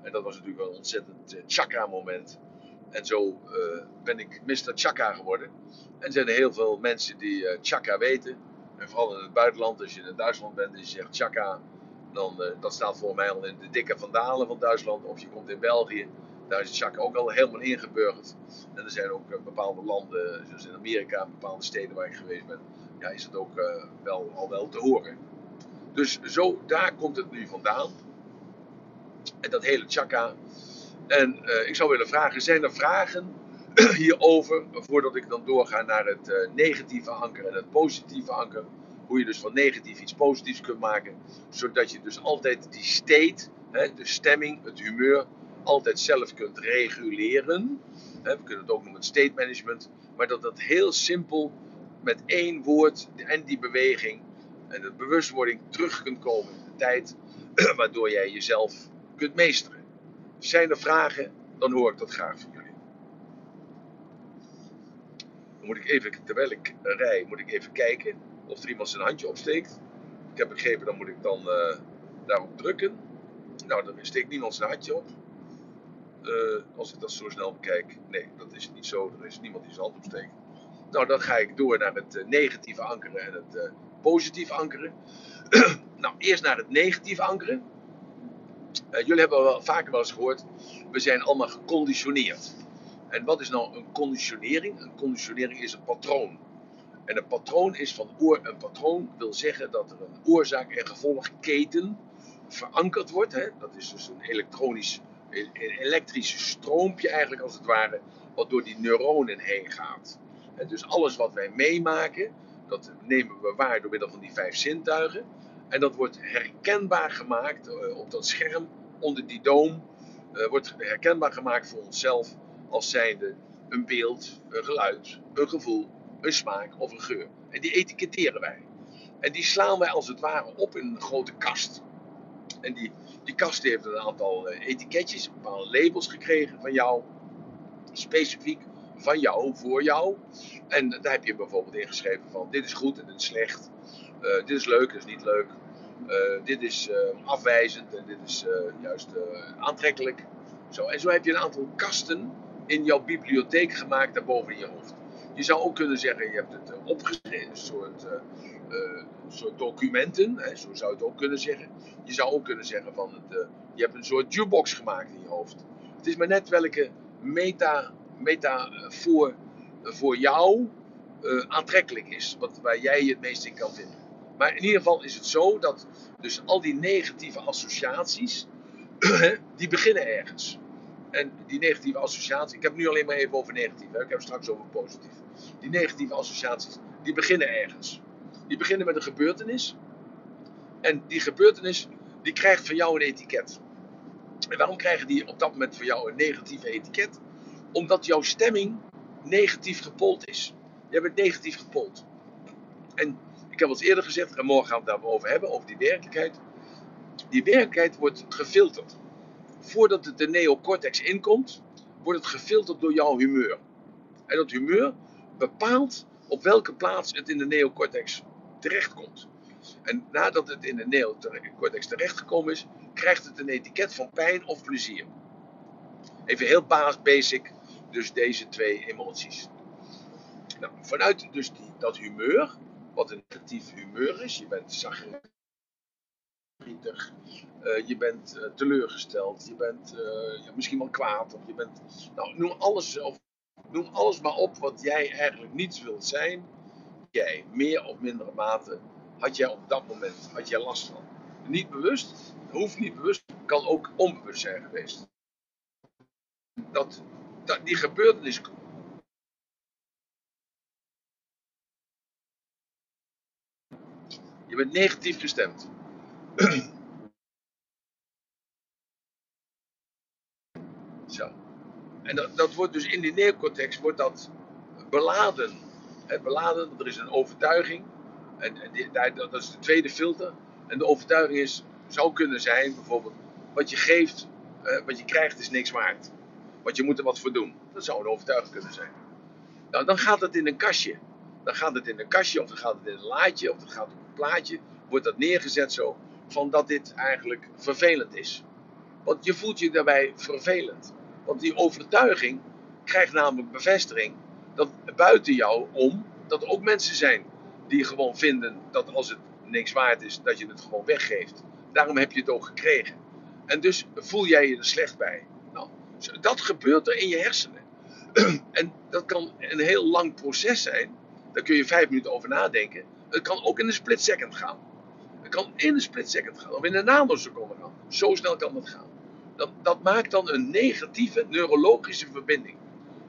En dat was natuurlijk wel een ontzettend uh, chakra-moment. En zo uh, ben ik Mr. Chaka geworden. En er zijn heel veel mensen die uh, chaka weten. En vooral in het buitenland, als je in Duitsland bent en je zegt chaka, dan dat staat voor mij al in de dikke vandalen van Duitsland. Of je komt in België, daar is chaka ook al helemaal ingeburgerd. En er zijn ook bepaalde landen, zoals in Amerika, bepaalde steden waar ik geweest ben, ja, is het ook wel, al wel te horen. Dus zo, daar komt het nu vandaan. En dat hele chakra. En uh, ik zou willen vragen, zijn er vragen hierover, voordat ik dan doorga naar het uh, negatieve anker en het positieve anker. Hoe je dus van negatief iets positiefs kunt maken, zodat je dus altijd die state, hè, de stemming, het humeur, altijd zelf kunt reguleren. Hè, we kunnen het ook noemen state management, maar dat dat heel simpel met één woord en die beweging en de bewustwording terug kunt komen in de tijd, waardoor jij jezelf kunt meesteren. Zijn er vragen, dan hoor ik dat graag van jullie. Dan moet ik even, terwijl ik rij, moet ik even kijken of er iemand zijn handje opsteekt. Ik heb begrepen, dan moet ik dan uh, daarop drukken. Nou, dan steekt niemand zijn handje op. Uh, als ik dat zo snel bekijk. Nee, dat is niet zo. Er is niemand die zijn hand opsteekt. Nou, dan ga ik door naar het negatieve ankeren en het positieve ankeren. nou, eerst naar het negatieve ankeren. Jullie hebben wel vaker wel eens gehoord, we zijn allemaal geconditioneerd. En wat is nou een conditionering? Een conditionering is een patroon. En een patroon is van oor. Een patroon wil zeggen dat er een oorzaak- en gevolgketen verankerd wordt. Hè? Dat is dus een elektronisch, een elektrisch stroompje eigenlijk als het ware, wat door die neuronen heen gaat. Dus alles wat wij meemaken, dat nemen we waar door middel van die vijf zintuigen. En dat wordt herkenbaar gemaakt uh, op dat scherm onder die doom. Uh, wordt herkenbaar gemaakt voor onszelf als zijnde een beeld, een geluid, een gevoel, een smaak of een geur. En die etiketteren wij. En die slaan wij als het ware op in een grote kast. En die, die kast heeft een aantal eh, etiketjes, bepaalde labels gekregen van jou. Specifiek van jou, voor jou. En daar heb je bijvoorbeeld ingeschreven van dit is goed en dit is slecht. Dit is leuk, dit is niet leuk. Uh, dit is uh, afwijzend en dit is juist aantrekkelijk. Zo, en zo heb je een aantal kasten in jouw bibliotheek gemaakt daarboven in je hoofd. Je zou ook kunnen zeggen, je hebt het opgeschreven, een soort, soort documenten, hè, zo zou je het ook kunnen zeggen. Je zou ook kunnen zeggen van, het, je hebt een soort jukebox gemaakt in je hoofd. Het is maar net welke meta, meta voor, voor jou aantrekkelijk is, wat, waar jij je het meest in kan vinden. Maar in ieder geval is het zo dat dus al die negatieve associaties, die beginnen ergens. En die negatieve associaties, ik heb nu alleen maar even over negatief, hè? ik heb straks over positief. Die negatieve associaties, die beginnen ergens. Die beginnen met een gebeurtenis. En die gebeurtenis, die krijgt van jou een etiket. En waarom krijgen die op dat moment voor jou een negatieve etiket? Omdat jouw stemming negatief gepold is. Je bent negatief gepold. En heb al eerder gezegd, en morgen gaan we het daarover hebben, over die werkelijkheid. Die werkelijkheid wordt gefilterd voordat het de neocortex inkomt, wordt het gefilterd door jouw humeur. En dat humeur bepaalt op welke plaats het in de neocortex terechtkomt. En nadat het in de neocortex terechtgekomen is, krijgt het een etiket van pijn of plezier. Even heel basic, dus deze twee emoties. Nou, vanuit dus die, dat humeur, wat een negatief humeur is, je bent zagrijnig, uh, je bent uh, teleurgesteld, je bent uh, ja, misschien wel kwaad, of je bent. Nou, noem alles, noem alles maar op wat jij eigenlijk niet wilt zijn. Jij, meer of mindere mate, had jij op dat moment had jij last van. Niet bewust, hoeft niet bewust, kan ook onbewust zijn geweest. Dat, dat die gebeurtenis Je bent negatief gestemd. Zo. En dat, dat, wordt dus in die neocortex wordt dat beladen. He, beladen, er is een overtuiging. Dat is de tweede filter. En de overtuiging is, zou kunnen zijn, bijvoorbeeld, wat je geeft, wat je krijgt is niks waard. Want je moet er wat voor doen. Dat zou een overtuiging kunnen zijn. Nou, dan gaat het in een kastje. Dan gaat het in een kastje, of dan gaat het in een laadje, of dan gaat het plaatje. Wordt dat neergezet zo van dat dit eigenlijk vervelend is. Want je voelt je daarbij vervelend. Want die overtuiging krijgt namelijk bevestiging dat buiten jou om dat ook mensen zijn die gewoon vinden dat als het niks waard is, dat je het gewoon weggeeft. Daarom heb je het ook gekregen. En dus voel jij je er slecht bij. Nou, dat gebeurt er in je hersenen. En dat kan een heel lang proces zijn. Daar kun je vijf minuten over nadenken. Het kan ook in een split second gaan kan in een split second gaan, of in een nanoseconde gaan. Zo snel kan dat gaan. Dat, dat maakt dan een negatieve neurologische verbinding.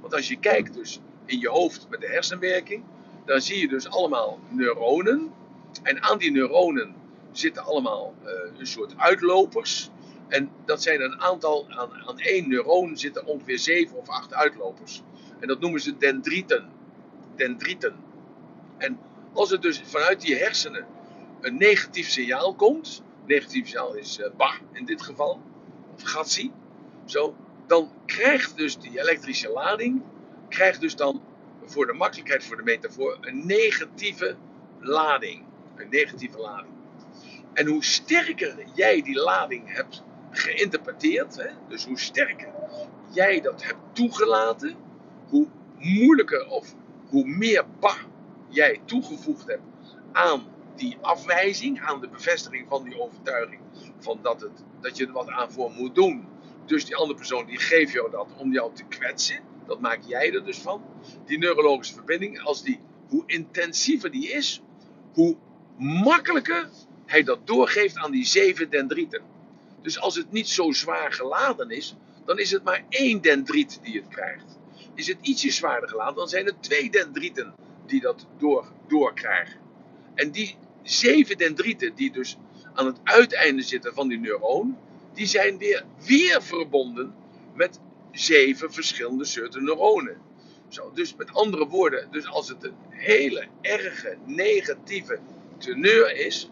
Want als je kijkt dus in je hoofd met de hersenwerking, dan zie je dus allemaal neuronen. En aan die neuronen zitten allemaal uh, een soort uitlopers. En dat zijn een aantal, aan, aan één neuron zitten ongeveer zeven of acht uitlopers. En dat noemen ze dendrieten. Dendrieten. En als het dus vanuit die hersenen een negatief signaal komt, negatief signaal is uh, bah in dit geval, of gatsi, zo, dan krijgt dus die elektrische lading, krijgt dus dan voor de makkelijkheid voor de metafoor een negatieve lading. Een negatieve lading. En hoe sterker jij die lading hebt geïnterpreteerd, hè, dus hoe sterker jij dat hebt toegelaten, hoe moeilijker of hoe meer ba jij toegevoegd hebt aan die afwijzing, aan de bevestiging van die overtuiging van dat, het, dat je er wat aan voor moet doen. Dus die andere persoon die geeft jou dat om jou te kwetsen. Dat maak jij er dus van. Die neurologische verbinding, als die, hoe intensiever die is, hoe makkelijker hij dat doorgeeft aan die zeven dendrieten. Dus als het niet zo zwaar geladen is, dan is het maar één dendriet die het krijgt. Is het ietsje zwaarder geladen, dan zijn het twee dendrieten die dat door, doorkrijgen. En die zeven dendrieten die dus aan het uiteinde zitten van die neuron, die zijn weer, weer verbonden met zeven verschillende soorten neuronen. Zo, dus met andere woorden, dus als het een hele erge negatieve teneur is,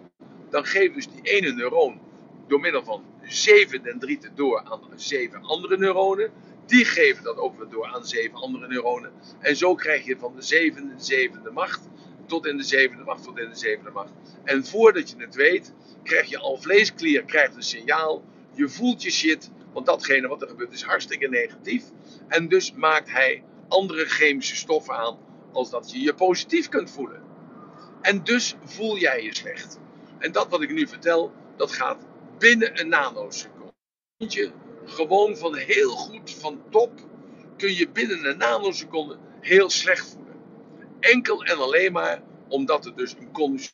dan geeft dus die ene neuron door middel van zeven dendrieten door aan zeven andere neuronen. Die geven dat ook weer door aan zeven andere neuronen. En zo krijg je van de zevende, de zevende macht tot in de zevende macht, tot in de zevende macht. En voordat je het weet, krijg je al vleesklier, krijgt een signaal. Je voelt je shit, want datgene wat er gebeurt is hartstikke negatief. En dus maakt hij andere chemische stoffen aan, als dat je je positief kunt voelen. En dus voel jij je slecht. En dat wat ik nu vertel, dat gaat binnen een nanoseconde. Gewoon van heel goed, van top, kun je binnen een nanoseconde heel slecht voelen. Enkel en alleen maar omdat er dus een conditie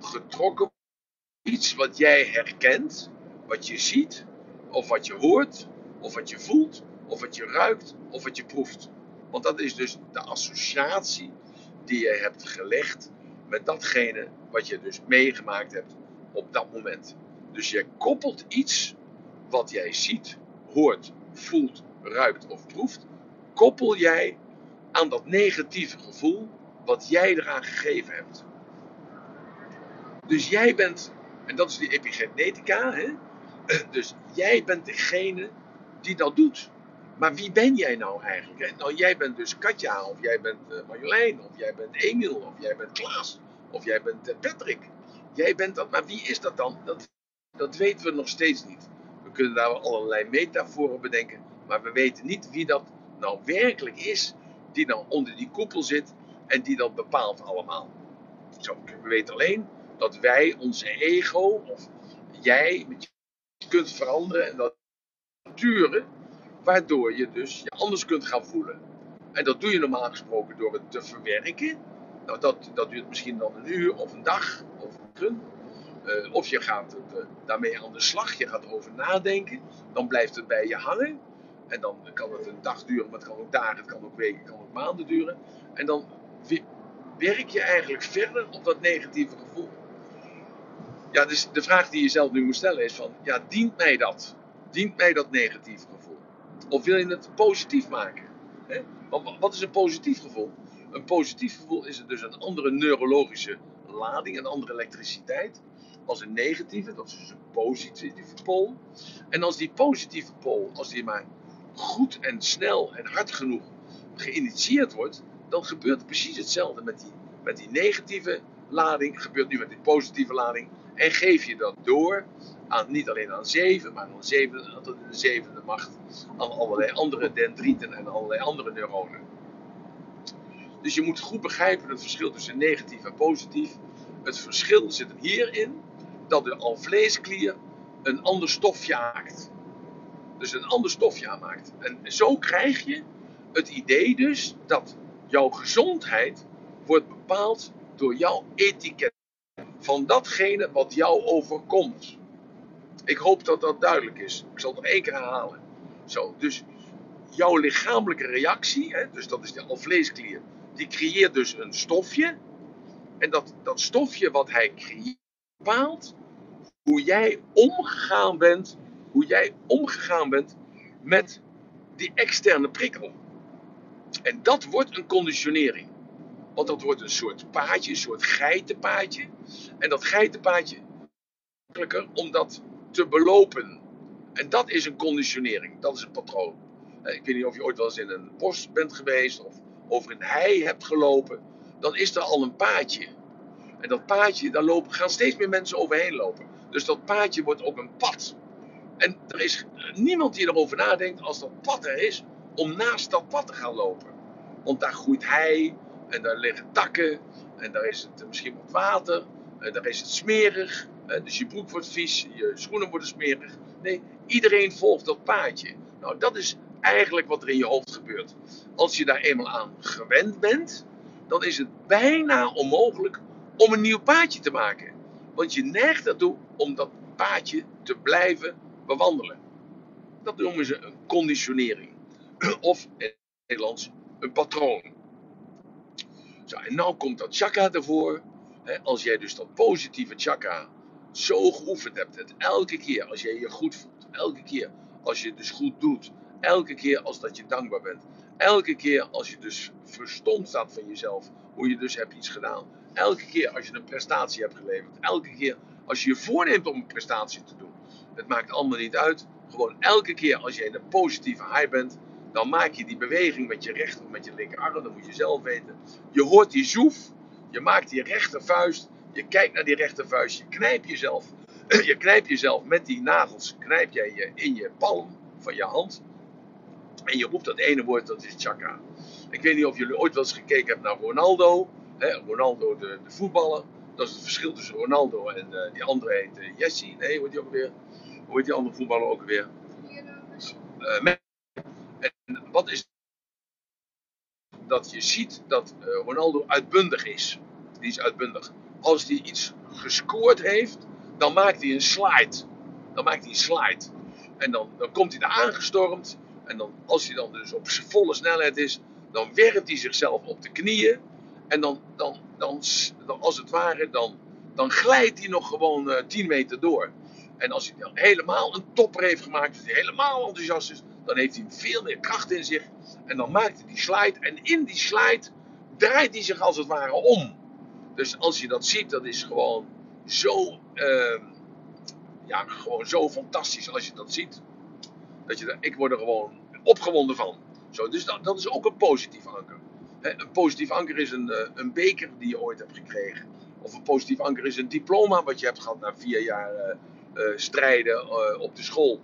getrokken wordt. Iets wat jij herkent, wat je ziet, of wat je hoort, of wat je voelt, of wat je ruikt, of wat je proeft. Want dat is dus de associatie die je hebt gelegd met datgene wat je dus meegemaakt hebt op dat moment. Dus je koppelt iets wat jij ziet, hoort, voelt, ruikt of proeft, koppel jij aan dat negatieve gevoel wat jij eraan gegeven hebt. Dus jij bent, en dat is die epigenetica, hè? dus jij bent degene die dat doet. Maar wie ben jij nou eigenlijk? Nou, jij bent dus Katja, of jij bent uh, Marjolein, of jij bent Emiel, of jij bent Klaas, of jij bent uh, Patrick. Jij bent dat, maar wie is dat dan? Dat, dat weten we nog steeds niet. Kunnen daar allerlei metaforen bedenken, maar we weten niet wie dat nou werkelijk is die dan onder die koepel zit en die dat bepaalt allemaal. Zo, we weten alleen dat wij onze ego, of jij, kunt veranderen en dat sturen, waardoor je dus je anders kunt gaan voelen. En dat doe je normaal gesproken door het te verwerken. Nou, dat, dat duurt misschien dan een uur of een dag of een uh, of je gaat uh, daarmee aan de slag, je gaat erover nadenken, dan blijft het bij je hangen. En dan kan het een dag duren, maar het kan ook dagen, het kan ook weken, het kan ook maanden duren. En dan werk je eigenlijk verder op dat negatieve gevoel. Ja, dus de vraag die je zelf nu moet stellen is van, ja, dient mij dat? Dient mij dat negatieve gevoel? Of wil je het positief maken? Wat is een positief gevoel? Een positief gevoel is dus een andere neurologische lading, een andere elektriciteit. Als een negatieve, dat is dus een positieve pool. En als die positieve pool, als die maar goed en snel en hard genoeg geïnitieerd wordt, dan gebeurt precies hetzelfde met die, met die negatieve lading, gebeurt nu met die positieve lading. En geef je dat door, aan, niet alleen aan zeven, maar aan, zeven, tot de zevende macht, aan allerlei andere dendrieten en allerlei andere neuronen. Dus je moet goed begrijpen het verschil tussen negatief en positief. Het verschil zit hierin dat de alvleesklier een ander stofje maakt dus een ander stofje aanmaakt. En zo krijg je het idee dus dat jouw gezondheid wordt bepaald door jouw etiket. Van datgene wat jou overkomt. Ik hoop dat dat duidelijk is. Ik zal het nog één keer herhalen. Zo, dus jouw lichamelijke reactie, hè, dus dat is de alvleesklier, die creëert dus een stofje. En dat, dat stofje wat hij creëert, bepaalt hoe jij omgegaan bent hoe jij omgegaan bent met die externe prikkel. En dat wordt een conditionering. Want dat wordt een soort paadje, een soort geitenpaadje. En dat geitenpaadje is makkelijker om dat te belopen. En dat is een conditionering, dat is een patroon. Eh, ik weet niet of je ooit wel eens in een bos bent geweest of over een hei hebt gelopen. Dan is er al een paadje. En dat paadje, daar lopen, gaan steeds meer mensen overheen lopen. Dus dat paadje wordt ook een pad. En er is niemand die erover nadenkt als dat pad er is, om naast dat pad te gaan lopen. Want daar groeit hei, En daar liggen takken. En daar is het misschien wat water. En daar is het smerig. Dus je broek wordt vies, je schoenen worden smerig. Nee, iedereen volgt dat paadje. Nou, dat is eigenlijk wat er in je hoofd gebeurt. Als je daar eenmaal aan gewend bent, dan is het bijna onmogelijk om een nieuw paadje te maken. Want je neigt ertoe om dat paadje te blijven bewandelen. Dat noemen ze een conditionering. Of in het Nederlands een patroon. En nou komt dat chakra ervoor. Als jij dus dat positieve chakra zo geoefend hebt, het elke keer als jij je goed voelt, elke keer als je het dus goed doet, elke keer als dat je dankbaar bent, elke keer als je dus verstomd staat van jezelf, hoe je dus hebt iets gedaan, elke keer als je een prestatie hebt geleverd, elke keer als je je voorneemt om een prestatie te doen, het maakt allemaal niet uit. Gewoon elke keer als je in een positieve high bent, dan maak je die beweging met je rechter of met je linkerarm, dat moet je zelf weten. Je hoort die zoef, je maakt die rechtervuist, je kijkt naar die rechtervuist, je knijpt jezelf. Je knijpt jezelf met die nagels, knijp jij je in je palm van je hand. En je roept dat ene woord, dat is chakra. Ik weet niet of jullie ooit wel eens gekeken hebben naar Ronaldo. Ronaldo, de, de voetballer. Dat is het verschil tussen Ronaldo en uh, die andere heet uh, Jesse. Nee, hoe die ook weer? Hoe heet die andere voetballer ook weer? Uh, en wat is dat je ziet dat Ronaldo uitbundig is. Die is uitbundig. Als hij iets gescoord heeft, dan maakt hij een slide. Dan maakt hij een slide. En dan, dan komt hij daar aangestormd. En dan, als hij dan dus op volle snelheid is, dan werpt hij zichzelf op de knieën. En dan, dan, dan, als het ware, dan, dan glijdt hij nog gewoon uh, eh, 10 meter door. En als hij dan helemaal een topper heeft gemaakt, dat hij helemaal enthousiast is, dan heeft hij veel meer kracht in zich. En dan maakt hij die slide. En in die slide draait hij zich als het ware om. Dus als je dat ziet, dat is gewoon zo, uh, ja, gewoon zo fantastisch als je dat ziet. Dat je, ik word er gewoon opgewonden van. Zo, dus dat, dat is ook een positief anker. Een positief anker is een, uh, een beker die je ooit hebt gekregen. Of een positief anker is een diploma wat je hebt gehad na vier jaar uh, strijden op de school.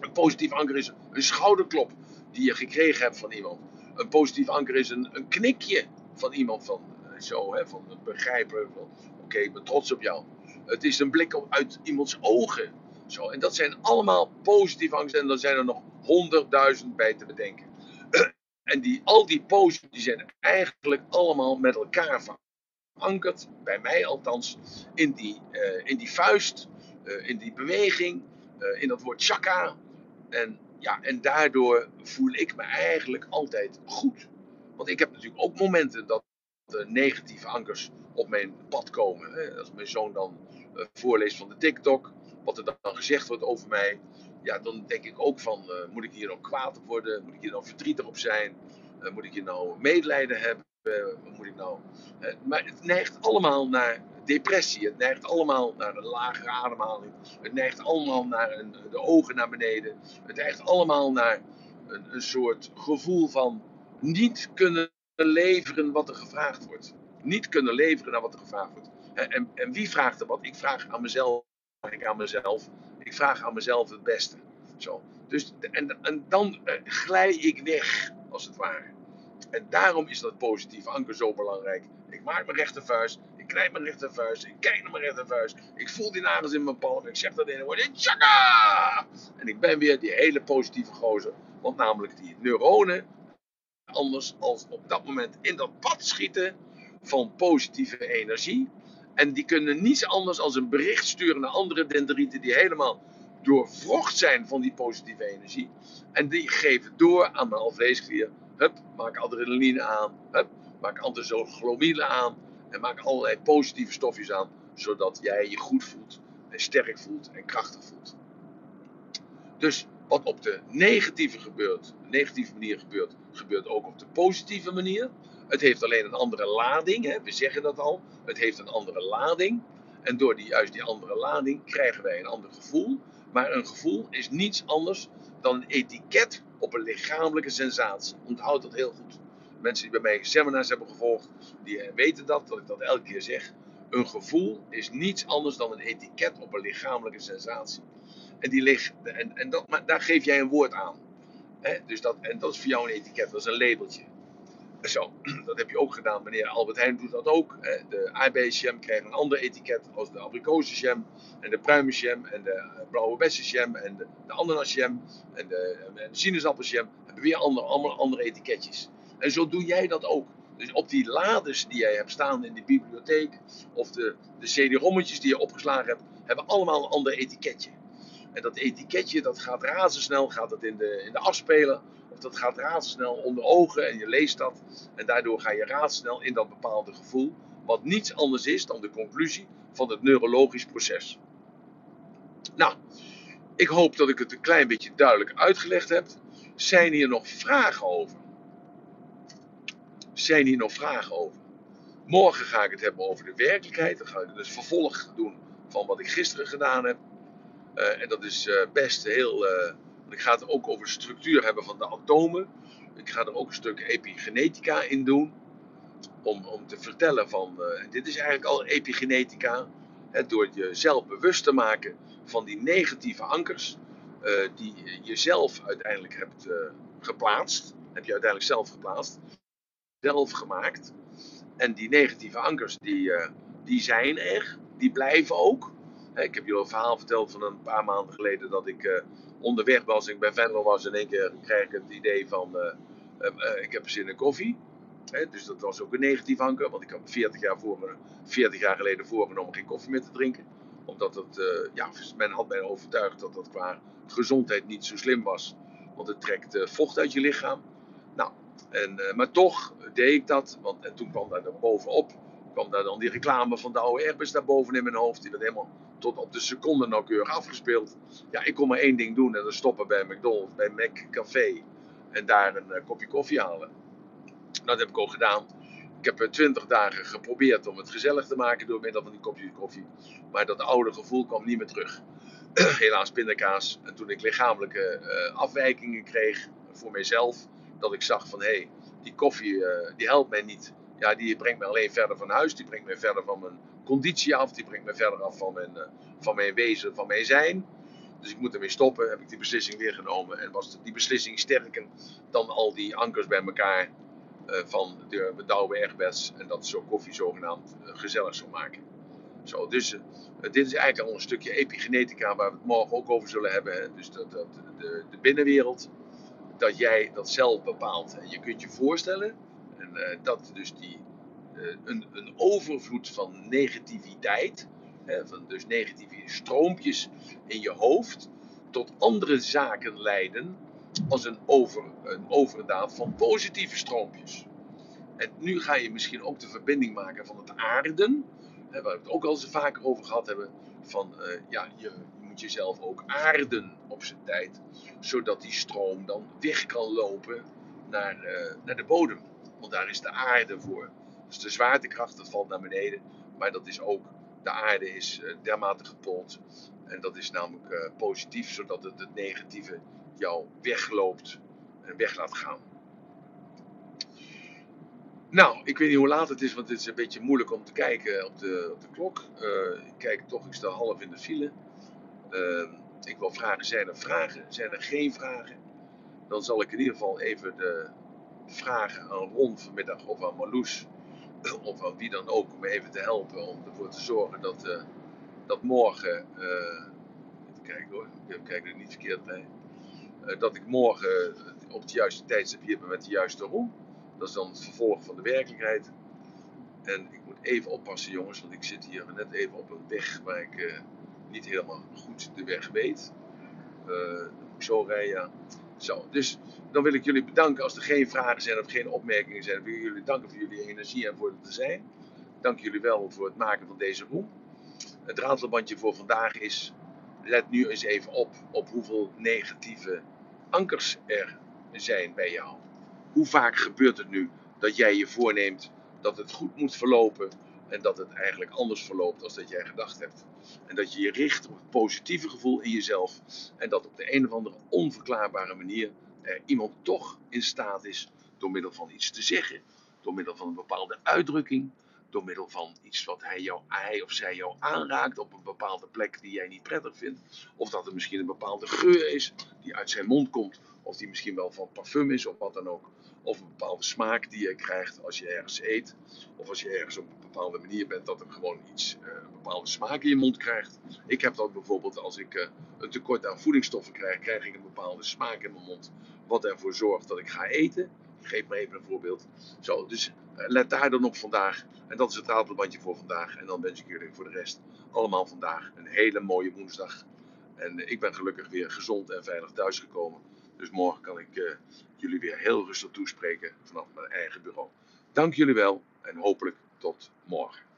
Een positief anker is een schouderklop die je gekregen hebt van iemand. Een positief anker is een, een knikje van iemand van zo, hè, van begrijpen van oké, ik ben trots op jou. Het is een blik uit iemands ogen. Zo, en dat zijn allemaal positieve angsten. En dan zijn er nog honderdduizend bij te bedenken. En die, al die positieve die zijn eigenlijk allemaal met elkaar verankerd, bij mij althans, in die, uh, in die vuist, uh, in die beweging, uh, in dat woord chakra. En, ja, en daardoor voel ik me eigenlijk altijd goed. Want ik heb natuurlijk ook momenten dat negatieve ankers op mijn pad komen. Als mijn zoon dan voorleest van de TikTok, wat er dan gezegd wordt over mij, ja, dan denk ik ook van, uh, moet ik hier nou kwaad op worden? Moet ik hier nou verdrietig op zijn? Uh, moet ik hier nou medelijden hebben? Moet ik nou? maar het neigt allemaal naar depressie. Het neigt allemaal naar een lagere ademhaling. Het neigt allemaal naar een, de ogen naar beneden. Het neigt allemaal naar een, een soort gevoel van niet kunnen leveren wat er gevraagd wordt. Niet kunnen leveren naar wat er gevraagd wordt. En, en wie vraagt er wat? Ik vraag aan mezelf. Ik aan mezelf. Ik vraag aan mezelf het beste. Zo. Dus, en, en dan uh, glij ik weg, als het ware. En daarom is dat positieve anker zo belangrijk. Ik maak mijn rechtervuist. Ik knijp mijn rechtervuist. Ik kijk naar mijn rechtervuist. Ik voel die nagels in mijn palm. Ik zeg dat in een woord. Tjaka! En ik ben weer die hele positieve gozer. Want namelijk die neuronen anders als op dat moment in dat pad schieten van positieve energie. En die kunnen niets anders als een bericht sturen naar andere dendrieten die helemaal doorvrocht zijn van die positieve energie. En die geven door aan mijn alvleesklier. Hup, maak adrenaline aan. Hup, maak antizoglomine aan. En maak allerlei positieve stofjes aan. Zodat jij je goed voelt. En sterk voelt en krachtig voelt. Dus wat op de negatieve, gebeurt, negatieve manier gebeurt, gebeurt ook op de positieve manier. Het heeft alleen een andere lading, hè? we zeggen dat al. Het heeft een andere lading. En door die, juist die andere lading krijgen wij een ander gevoel. Maar een gevoel is niets anders dan een etiket op een lichamelijke sensatie. Onthoud dat heel goed. Mensen die bij mij seminars hebben gevolgd, die weten dat, dat ik dat elke keer zeg. Een gevoel is niets anders dan een etiket op een lichamelijke sensatie. En, die ligt, en, en dat, maar daar geef jij een woord aan. dus dat, en dat is voor jou een etiket, dat is een labeltje. Zo, dat heb je ook gedaan. Meneer Albert Heijn doet dat ook. De aardbeienjam krijgt een ander etiket als de abrikozenjam en de pruimenjam en de eh, blauwe bessenjam en de, ananasjam en de, de sinaasappelsjam. Hebben weer andere, allemaal andere etiketjes. En zo doe jij dat ook. Dus op die lades die jij hebt staan in de bibliotheek, of de, de CD-rommetjes die je opgeslagen hebt, hebben allemaal een ander etiketje. En dat etiketje, dat gaat razendsnel, gaat het in de, in de afspelen. Dat gaat razendsnel onder ogen en je leest dat. En daardoor ga je razendsnel in dat bepaalde gevoel. Wat niets anders is dan de conclusie van het neurologisch proces. Nou, ik hoop dat ik het een klein beetje duidelijk uitgelegd heb. Zijn hier nog vragen over? Zijn hier nog vragen over? Morgen ga ik het hebben over de werkelijkheid. Dan ga ik dus vervolg doen van wat ik gisteren gedaan heb. Uh, en dat is uh, best heel. Uh, ik ga het ook over structuur hebben van de atomen. Ik ga er ook een stuk epigenetica in doen. Om, om te vertellen van. dit is eigenlijk al epigenetica. Hè, door jezelf bewust te maken van die negatieve ankers. die je jezelf uiteindelijk hebt geplaatst. Heb je uiteindelijk zelf geplaatst. Zelf gemaakt. En die negatieve ankers, die, die zijn er. Die blijven ook. Ik heb jullie een verhaal verteld van een paar maanden geleden dat ik uh, onderweg was. Ik bij Venlo was in één keer kreeg ik het idee van uh, uh, ik heb zin in koffie. dus dat was ook een negatief anker, want ik had 40 jaar, voor me, 40 jaar geleden voorgenomen om geen koffie meer te drinken. Omdat het, ja, men had mij overtuigd dat dat qua gezondheid niet zo slim was. Want het trekt vocht uit je lichaam. Nou, en, maar toch deed ik dat, want en toen kwam daar bovenop kwam daar dan die reclame van de oude Airbus daar boven in mijn hoofd. Die werd helemaal tot op de seconde nauwkeurig afgespeeld. Ja, ik kon maar één ding doen en dat stoppen bij McDonald's, bij McCafé. En daar een uh, kopje koffie halen. Dat heb ik ook gedaan. Ik heb eh, twintig dagen geprobeerd om het gezellig te maken door middel van die kopje koffie. Maar dat oude gevoel kwam niet meer terug. Helaas pindakaas. En toen ik lichamelijke uh, afwijkingen kreeg voor mijzelf. Dat ik zag van hé, hey, die koffie die helpt mij niet ja, die brengt me alleen verder van huis. Die brengt me verder van mijn conditie af. Die brengt me verder af van mijn, uh, van mijn wezen, van mijn zijn. Dus ik moet ermee stoppen. Heb ik die beslissing weer genomen. En was die beslissing sterker dan al die ankers bij elkaar uh, van de Douwe Ergbeds. En dat zo koffie zogenaamd uh, gezellig zou maken. Zo, dus dit is eigenlijk al een stukje epigenetica waar we het morgen ook over zullen hebben. Dus dat, dat, de, de binnenwereld, dat jij dat zelf bepaalt. En je kunt je voorstellen en dat dus die, een, een, overvloed van negativiteit, hè, van dus negatieve stroompjes in je hoofd, tot andere zaken leiden als een, over, een overdaad van positieve stroompjes. En nu ga je misschien ook de verbinding maken van het aarden, hè, waar we het ook al eens vaker over gehad hebben, van uh, ja, je, moet jezelf ook aarden op zijn tijd, zodat die stroom dan weg kan lopen naar, naar de bodem. Want daar is de aarde voor. Dus de zwaartekracht, dat valt naar beneden. Maar dat is ook, de aarde is uh, dermate gepold. En dat is namelijk uh, positief, zodat het, het negatieve jou wegloopt en weg laat gaan. Nou, ik weet niet hoe laat het is, want het is een beetje moeilijk om te kijken op de, op de klok. Uh, ik kijk toch, ik sta half in de file. ik wil vragen, zijn er vragen? Zijn er geen vragen? Dan zal ik in ieder geval even de, vragen aan Ron vanmiddag of aan Marloes of aan wie dan ook om even te helpen om ervoor te zorgen dat, uh, dat morgen, uh, even kijken hoor, ik kijk er niet verkeerd bij, uh, dat ik morgen op het juiste tijdstip hier ben met de juiste Ron. Dat is dan het vervolg van de werkelijkheid. En ik moet even oppassen jongens, want ik zit hier net even op een weg waar ik niet helemaal goed de weg weet. dan moet ik zo rijden. Zo, dus dan wil ik jullie bedanken als er geen vragen zijn of geen opmerkingen zijn. wil ik jullie danken voor jullie energie en voor het te zijn. Dank jullie wel voor het maken van deze roem. Het ratelbandje voor vandaag is, let nu eens even op, op hoeveel negatieve ankers er zijn bij jou. Hoe vaak gebeurt het nu dat jij je voorneemt dat het goed moet verlopen en dat het eigenlijk anders verloopt dan dat jij gedacht hebt. En dat je je richt op het positieve gevoel in jezelf. En dat op de een of andere onverklaarbare manier er iemand toch in staat is door middel van iets te zeggen, door middel van een bepaalde uitdrukking, door middel van iets wat hij, jou, hij of zij jou aanraakt op een bepaalde plek die jij niet prettig vindt. Of dat er misschien een bepaalde geur is die uit zijn mond komt. Of die misschien wel van parfum is of wat dan ook. Of een bepaalde smaak die je krijgt als je ergens eet. Of als je ergens op een bepaalde manier bent dat er gewoon iets, uh, een bepaalde smaak in je mond krijgt. Ik heb dat bijvoorbeeld als ik uh, een tekort aan voedingsstoffen krijg, krijg ik een bepaalde smaak in mijn mond. Wat ervoor zorgt dat ik ga eten. Geef maar even een voorbeeld. Zo, dus uh, let daar dan op vandaag. En dat is het ratelbandje voor vandaag. En dan wens ik jullie voor de rest allemaal vandaag een hele mooie woensdag. En ik ben gelukkig weer gezond en veilig thuisgekomen. Dus morgen kan ik uh, jullie weer heel rustig toespreken vanaf mijn eigen bureau. Dank jullie wel en hopelijk tot morgen.